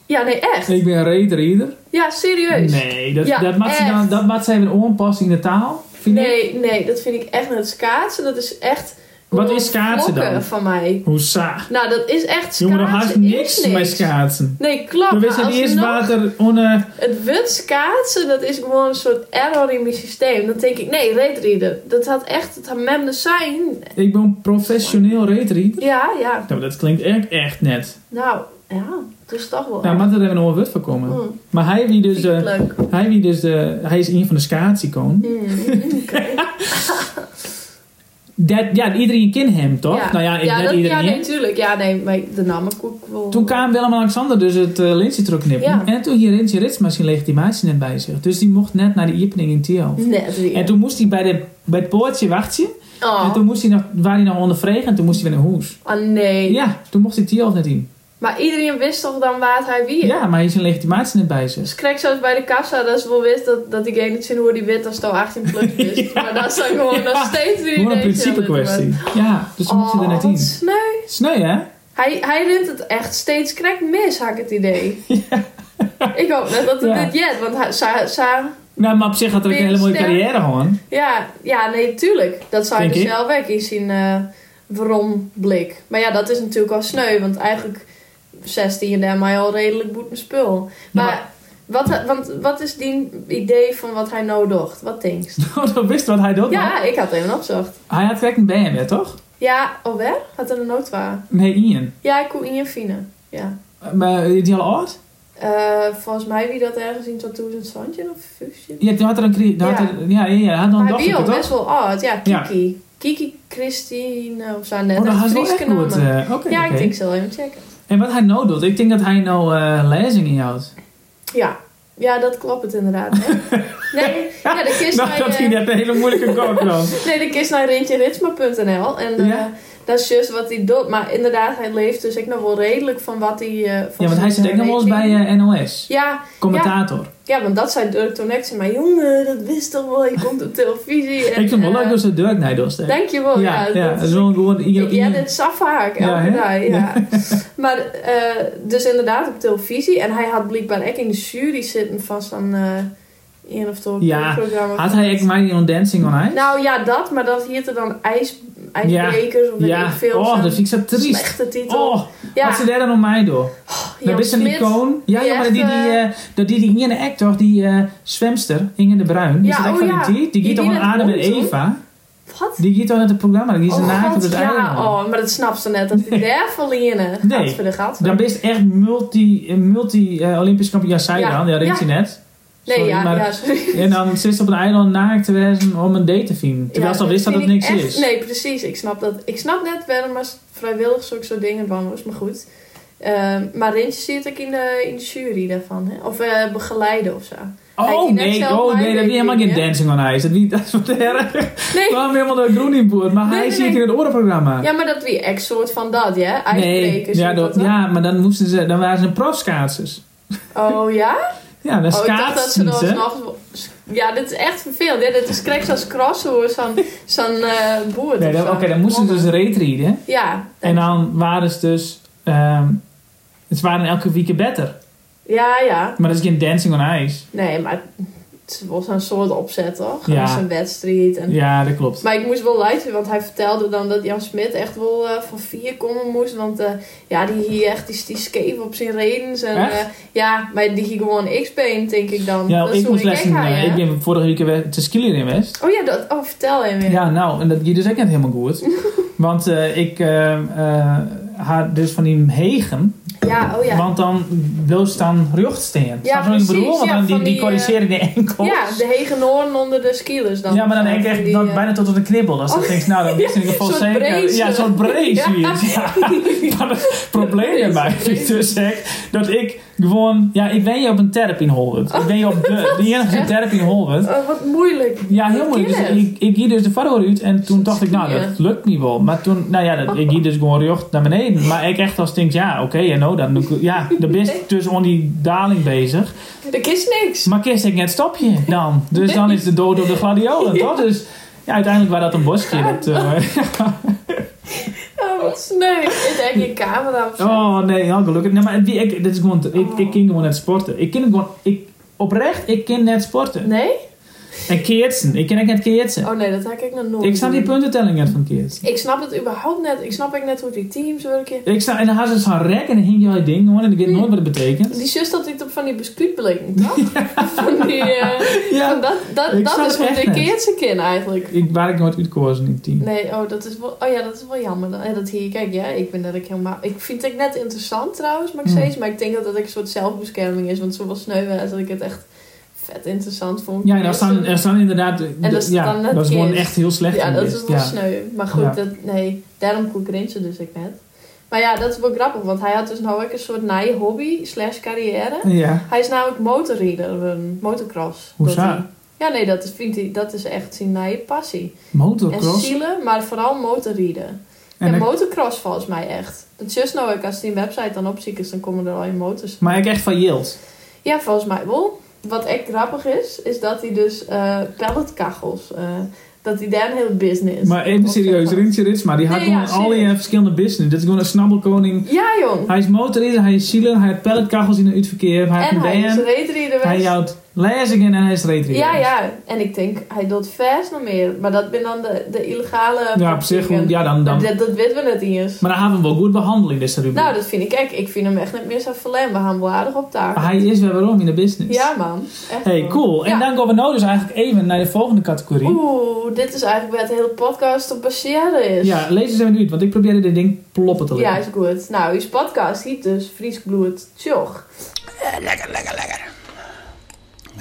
Ja, nee, echt. ik ben een reetrieder. Ja, serieus. Nee, dat, Ja, dat maakt ze dan, dat maakt ze even onpassen in de taal. Vind ik. Nee, nee, dat vind ik echt net schaatsen. Dat is echt... Wat is schaatsen dan? van mij. Hoe sa? Nou, dat is echt Je moet nog haast schaatsen. niks is met schaatsen. Nee, klopt. Maar wisten als eerst water onder... Het wit schaatsen, dat is gewoon een soort error in mijn systeem. Dan denk ik, nee, reetrieden. Dat had echt, het had met me zijn. Ik ben professioneel reetrieder. Ja, ja. Nou, dat klinkt echt, echt net. Nou, ja, het is toch wel Nou, maar daar hebben we nog wat voor komen. Mm. Maar hij wie dus... Eh, leuk. hij wie dus de, hij is een van de schaatsicoon. Mm, oké. Dat, ja, iedereen kent hem, toch? Ja. Nou ja, ik ja, dat, iedereen. ja, nee, tuurlijk. Ja, nee, maar de naam ik ook wel... Toen kwam Willem-Alexander dus het uh, lintje terugknippen. Ja. En toen hier Rintje Ritsma zijn legitimatie net bij zich. Dus die mocht net naar de opening in Tiel. Net weer. En toen moest hij bij, de, bij het poortje wachten. Oh, En toen moest hij nog, waar hij nog ondervregen en toen moest hij weer naar huis. oh nee. Ja, toen mocht hij Tielf net in. Maar iedereen wist toch dan waar hij wie? Ja, maar hij is een legitimatie net bij zich. Dus krijg zoals bij de kassa, dat ze wel wist dat, dat diegene niet zien hoe die wit als het al 18 plus is. Maar dat is dan gewoon nog steeds die Gewoon een principe kwestie. Ja, dus mocht hij er net Oh, in. sneu. Sneu, hè? Hij, hij rent het echt steeds krek mis, had ik het idee. Ik hoop net dat Ja. dit jet, want hij, sa, sa, Nou, maar op zich had hij ook een hele mooie Sterk. carrière gewoon. ja, ja, nee, tuurlijk. Dat zou je dus ik. zelf weg in zijn eh waarom blik. Maar ja, dat is natuurlijk al sneu, want eigenlijk 16 en daarmee al redelijk boeten spul. Maar, maar- wat, want wat is die idee van wat hij nou docht? Wat denk je? Oh, dat wist wat hij man. Ja, ik had even opgezocht. Hij had gelijk een BMW, toch? Ja, alweer? Had er een nood waar? Nee, Ian. Ja, ik kon Ian Fine. Ja. Maar is die al oud? Eh, volgens mij wie dat ergens in 2020 of 15. Ja, toen had er een... toen had Ja. er- ja, ja, ja. Had Maar hij wie al best wel oud. Ja, Ja. Kiki. Kiki Christine of zo net. Oh, dat hij wel goed. eh, Oké, Ja, ik denk zal even checken. En wat hij nou doet, ik denk dat hij nou eh lezingen inhoudt. Ja. Ja, dat klopt het inderdaad. Hè? Nee, ja, de kist Nou, dat eh, ging net een hele moeilijke dan. nee, de kist naar rintjeritsma.nl en eh, Ja. Dat is juist wat hij doet. Maar inderdaad, hij leeft dus ik nog wel redelijk van wat hij... eh, van Ja, want hij zit ook nog wel eens eh, bij rating. eh, NOS. Ja, Commentator. ja, want dat zijn Dirk toen ik zei, maar jongen, dat wist toch wel, je komt op televisie. En, ik vind het wel eh, leuk dat ze Dirk nee doet. Dankjewel, ja. ja, ja, dat is wel gewoon Ja, dit is afhaak Ja, elke dag, ja. maar eh, dus inderdaad op televisie. En hij had blijkbaar ook in de jury zitten van zo'n eh een of twee Ja, programma. Had hij echt on Dancing on Ice? Nou ja, dat, maar dat heette dan ijs, ijsbrekers of weet ja. ik veel. Oh, dat vind ik zo triest. Slechte titel. Oh, ja, wat ze daar dan om mij door? Jan dat is een Smit. icoon. Ja, die ja, maar echt, die, die, eh, eh, dat die, die Ian Eck toch, die eh, zwemster, Inge de Bruin. Ja, is dat echt oh van ja. die? Die Die gaat toch die een net Adam en toen? Eva? Wat? Die gaat toch naar het programma? Die is een naakt op het ja, eiland. oh, maar dat snapt ze net. Dat die daar verliezen. Nee. Ben je echt multi, eh, multi eh, Olympisch kampioen. Ja, zij Ja, dan. Ja, dat ja. is net. Nee, Sorry, ja, maar- ja, sorry. En dan zit ze op een eiland naakt te wezen om een date te vinden. Terwijl Ja, ze al wist dat het niks echt- is. Nee, precies. Ik snap, dat. ik snap net waarom als vrijwillig zulke soort dingen van was, maar goed. Ehm, maar Rintje zit ik in de, in de jury daarvan. Hè? Of eh, begeleiden of zo. Oh nee, oh nee, dat is helemaal geen hè? Dancing on Ice. Dat, wie- dat is wat erg. Nee, We kwamen helemaal door groen in boord, maar Nee, hij nee, zit in het orenprogramma. ja, maar dat wie echt soort van dat, ja? nee, ja, dat- ja, maar dan moesten ze, dan waren ze profschaatsers. Oh ja? Ja, dan Oh, ik dacht dat ze nog... Ja, dit is echt vervelend. Ja, dit is krijg als crossover, zo'n zo'n eh boer. Nee. Oké, dan moesten ze dus reetrieden. Ja. En dan waren ze dus... ehm ze waren elke week beter. Ja, ja. Maar dat is geen Dancing on Ice. Nee, maar het wel zo'n soort opzet, toch? Ja. Ja. Zo'n wedstrijd. En... Ja, dat klopt. Maar ik moest wel luisteren, want hij vertelde dan dat Jan Smit echt wel eh, van vier komen moest. Want eh, ja, die hier echt die, die scheef op zijn redens. En, eh, ja, maar die hier gewoon X-been, denk ik dan. Ja, dat ik moest hè? ik ben vorige week weer te skileren in West. Oh ja, dat, oh, vertel hem weer. Ja, nou, en dat ging dus ook niet helemaal goed. Want ik had dus van die hegen. Ja, oh ja. Want dan wil ze dan wat ik precies, bedoel? Want ja, dan die, die die, corrigeren die enkels. Ja, de hegenoren onder de skielers dan. Ja, maar dan denk ik echt die, eh, bijna tot op de knibbel. Dan Oh, denk ik, nou, dan is in ieder geval zeker. Ja, zo'n Ja. zoiets. Ja. Het probleem is dus echt dat ik gewoon... Ja, ik ben je op een therapie in Hollywood. Ik ben je op de, de enige therapie in Hollywood. Oh, wat moeilijk. Ja, heel moeilijk. Dus ik, ik ging dus de vader uit en toen dacht ik, nou, dat lukt niet wel. Maar toen, nou ja, dat, ik ging dus gewoon recht naar beneden. Maar ik echt als denk, ja, oké, en nou, dan ja, dan ben je dus die daling bezig. Er is niks. Maar kies ik net stopje dan. Dus dan is de dood op de gladiolen, toch? Dus ja, uiteindelijk was dat een bosje. Dat, eh, Oh, wat sneu. Ik denk in camera of zo. oh nee, heel gelukkig. Nee, maar wie- ik, dit is gewoon, ik, ik kan gewoon net sporten. Ik kan gewoon, ik, oprecht, ik kan net sporten. Nee? En keertsen, ik kan ook net keertsen. Oh nee, dat heb ik nog nooit Ik snap die puntentelling net van keertsen. Ik snap het überhaupt net. Ik snap ook net hoe die teams werken. Ik sta en dan had ze zo'n rek en dan hing je al ding gewoon en ik weet nooit wat het betekent. Die zus dat ik op van die biscuitbeleken, toch? Van die... eh, Ja, van dat dat, dat snap is wat ik ken eigenlijk. ik waar ik nooit uitkozen in het team. Nee, oh, dat is wel, oh ja, dat is wel jammer. En dat hier, kijk, ja, ik ben dat ik helemaal... Ik vind het net interessant trouwens, maar ik steeds. Maar ik denk dat dat een soort zelfbescherming is. Want zoveel sneu is dat ik het echt vet interessant vond. Ja, en er staan, er staan inderdaad, En dat is ja, dat is gewoon echt heel slecht Ja, dat is wel ja. sneu. Maar goed, Ja. dat, nee, daarom Rintje dus ik net. Maar ja, dat is wel grappig, want hij had dus nou ook een soort nieuwe hobby slash carrière. Ja, Hij is namelijk motorrieder, een motocross. Hoezo? Ja, nee, dat is, vindt hij, dat is echt zijn nieuwe passie. En Motocross. zielen, maar vooral motorrieden. En En ik- motocross volgens mij echt. Dat is nou ook, als die website dan opziet, dan komen er al je motors. Maar ik echt van Yield. Ja, volgens mij wel. Wat echt grappig is, is dat hij dus eh pelletkachels, eh, dat hij daar een hele business. Maar even serieus, Rintje Ritsma, die had gewoon ja, al die eh, verschillende business. Dit is gewoon een snabbelkoning. Ja, jong. Hij is motorrijder, hij is zieler, hij heeft pelletkachels in het uitverkeer, hij heeft En een hij is band, reetrieder hij houdt lezingen en hij is. Ja, ja. En ik denk, hij doet vers nog meer. Maar dat ben dan de, de illegale Ja, op zich, ja, dan, dan. Dat, dat weten we net eens. Maar dan hebben we hem wel goed behandeld in deze rubriek. Nou, dat vind ik echt. Ik vind hem echt niet meer zo verlem. We gaan hem wel aardig op taak. Hij is weer waarom in de business. Ja, man. Echt Hey, cool. En Ja. dan gaan we nou dus eigenlijk even naar de volgende categorie. Oeh, dit is eigenlijk waar het hele podcast op baseren is. Ja, lees eens even uit, want ik probeerde dit ding ploppen te Ja, leggen. is goed. Nou, uw podcast heet dus Fries Bloed Tjoch. Lekker, lekker, lekker.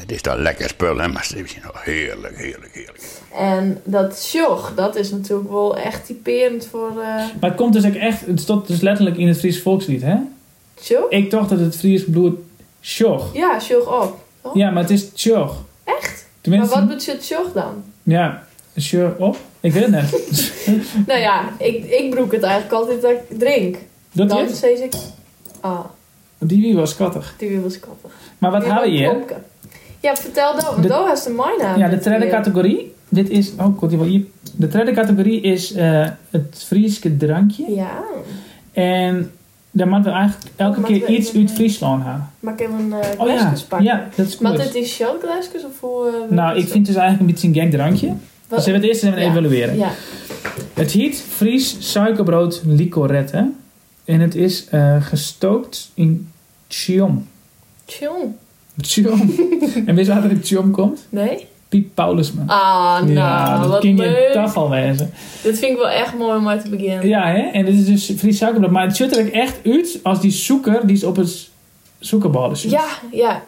Het is toch lekker spul, hè, maar het is nog heerlijk, heerlijk, heerlijk. En dat Tjoch, dat is natuurlijk wel echt typerend voor eh Maar het komt dus ook echt, het stond dus letterlijk in het Fries volkslied, hè? Tjoch. Ik dacht dat het Fries bloed sjoch. Ja, Tjoch op. Ja, maar het is tjoch. Echt? Tenminste, Maar wat betekent Tjoch dan? ja, sjoch op? Ik weet het net. Nou ja, ik, ik broek het eigenlijk altijd dat ik drink. Dat Dan is? zeg ik... Ah, Die wie was schattig. die weer was kattig. Maar wat hebben we hier? Ja, vertel dan, want daar is de mijnaam. Ja, de derde categorie. Dit is, oh, wel hier. De derde categorie is eh, het Frieske drankje. Ja, En daar moeten we eigenlijk elke Oh, keer iets uit Friesland hebben. mag ik even een uh, Oh ja, pakken? ja, dat is Maar goed. het is shotglasjes of hoe... eh, Nou, ik vind het dus eigenlijk een beetje een gek drankje. Wat- Dus we het eerst even Ja. evalueren. Ja, Het heet Fries suikerbrood licorette. En het is eh, gestookt in Chiom. chill. Chiom. en weet je waar het Chiom komt? Nee? Piep Paulusman. Ah, nou, ja, dat wat kun je leuk. toch al wezen. Dit vind ik wel echt mooi om uit te beginnen. Ja, hè? En dit is dus Fries suikerbrood. Maar het ziet er echt uit als die zoeker die is op het zoekerballen zit. ja, ja.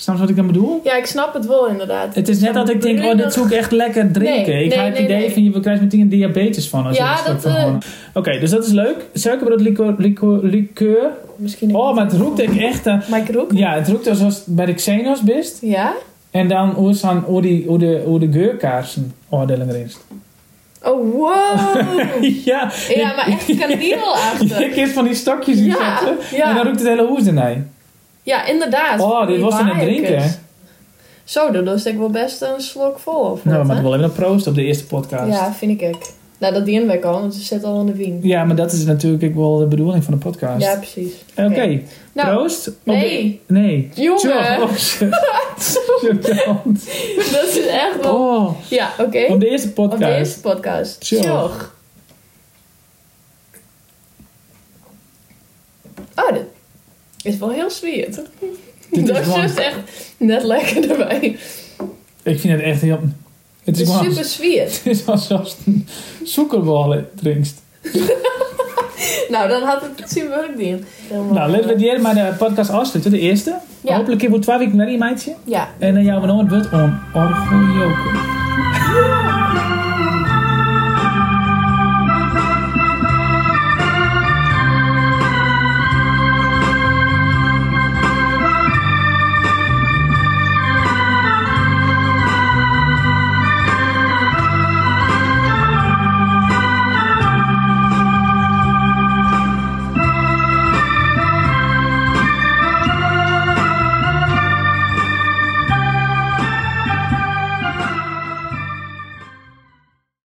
Snap je wat ik dan bedoel? Ja, ik snap het wel inderdaad. Het is net dat ik denk, oh, dit zoek ik echt lekker drinken. Nee, ik nee, ga het nee, idee van, je krijgt meteen een diabetes van als Ja, je dat, gewoon- Oké, dus dat is leuk. Suikerbrood liqueur, liqueur, liqueur. Misschien Oh, maar het roekt ik echt... eh, Maar ik roek? ja, het roekt alsof bij de Xenos best. Ja? En dan hoe is dan hoe die, hoe de, hoe de geurkaarsen oordelen erin is. Oh, wow. ja, ja, maar echt kaneelachtig. ik eerst van die stokjes in Ja, zetten. ja. En dan roekt het hele hoes ernaar. Ja, inderdaad. Oh, dit was dan het drinken, hè? Zo, dan is ik wel best een slok vol. Of Nou, hè? wel even een proost op de eerste podcast. Ja, vind ik ook. Nou, dat dienen wij al, want ze zit al in de wien. Ja, maar dat is natuurlijk ook wel de bedoeling van de podcast. Ja, precies. Oké, Nou, proost. op de- nee. Nee. Jongen. Oh, dat is echt wel... Oh, Ja, oké. op de eerste Op podcast. de eerste podcast. Oh, dit is wel heel sweet. Dit Dat is juist echt net lekker erbij. Ik vind het echt heel... Het Het is gewoon... super sweet. Het is alsof je een zoekerballen drinkst. Nou, dan had het zien werk dien. Nou, laten we die maar de podcast afsluiten. De eerste. Ja. Hopelijk voor twee weken weer, meidje. Ja. En dan jou we nog het woord om orgeljoken.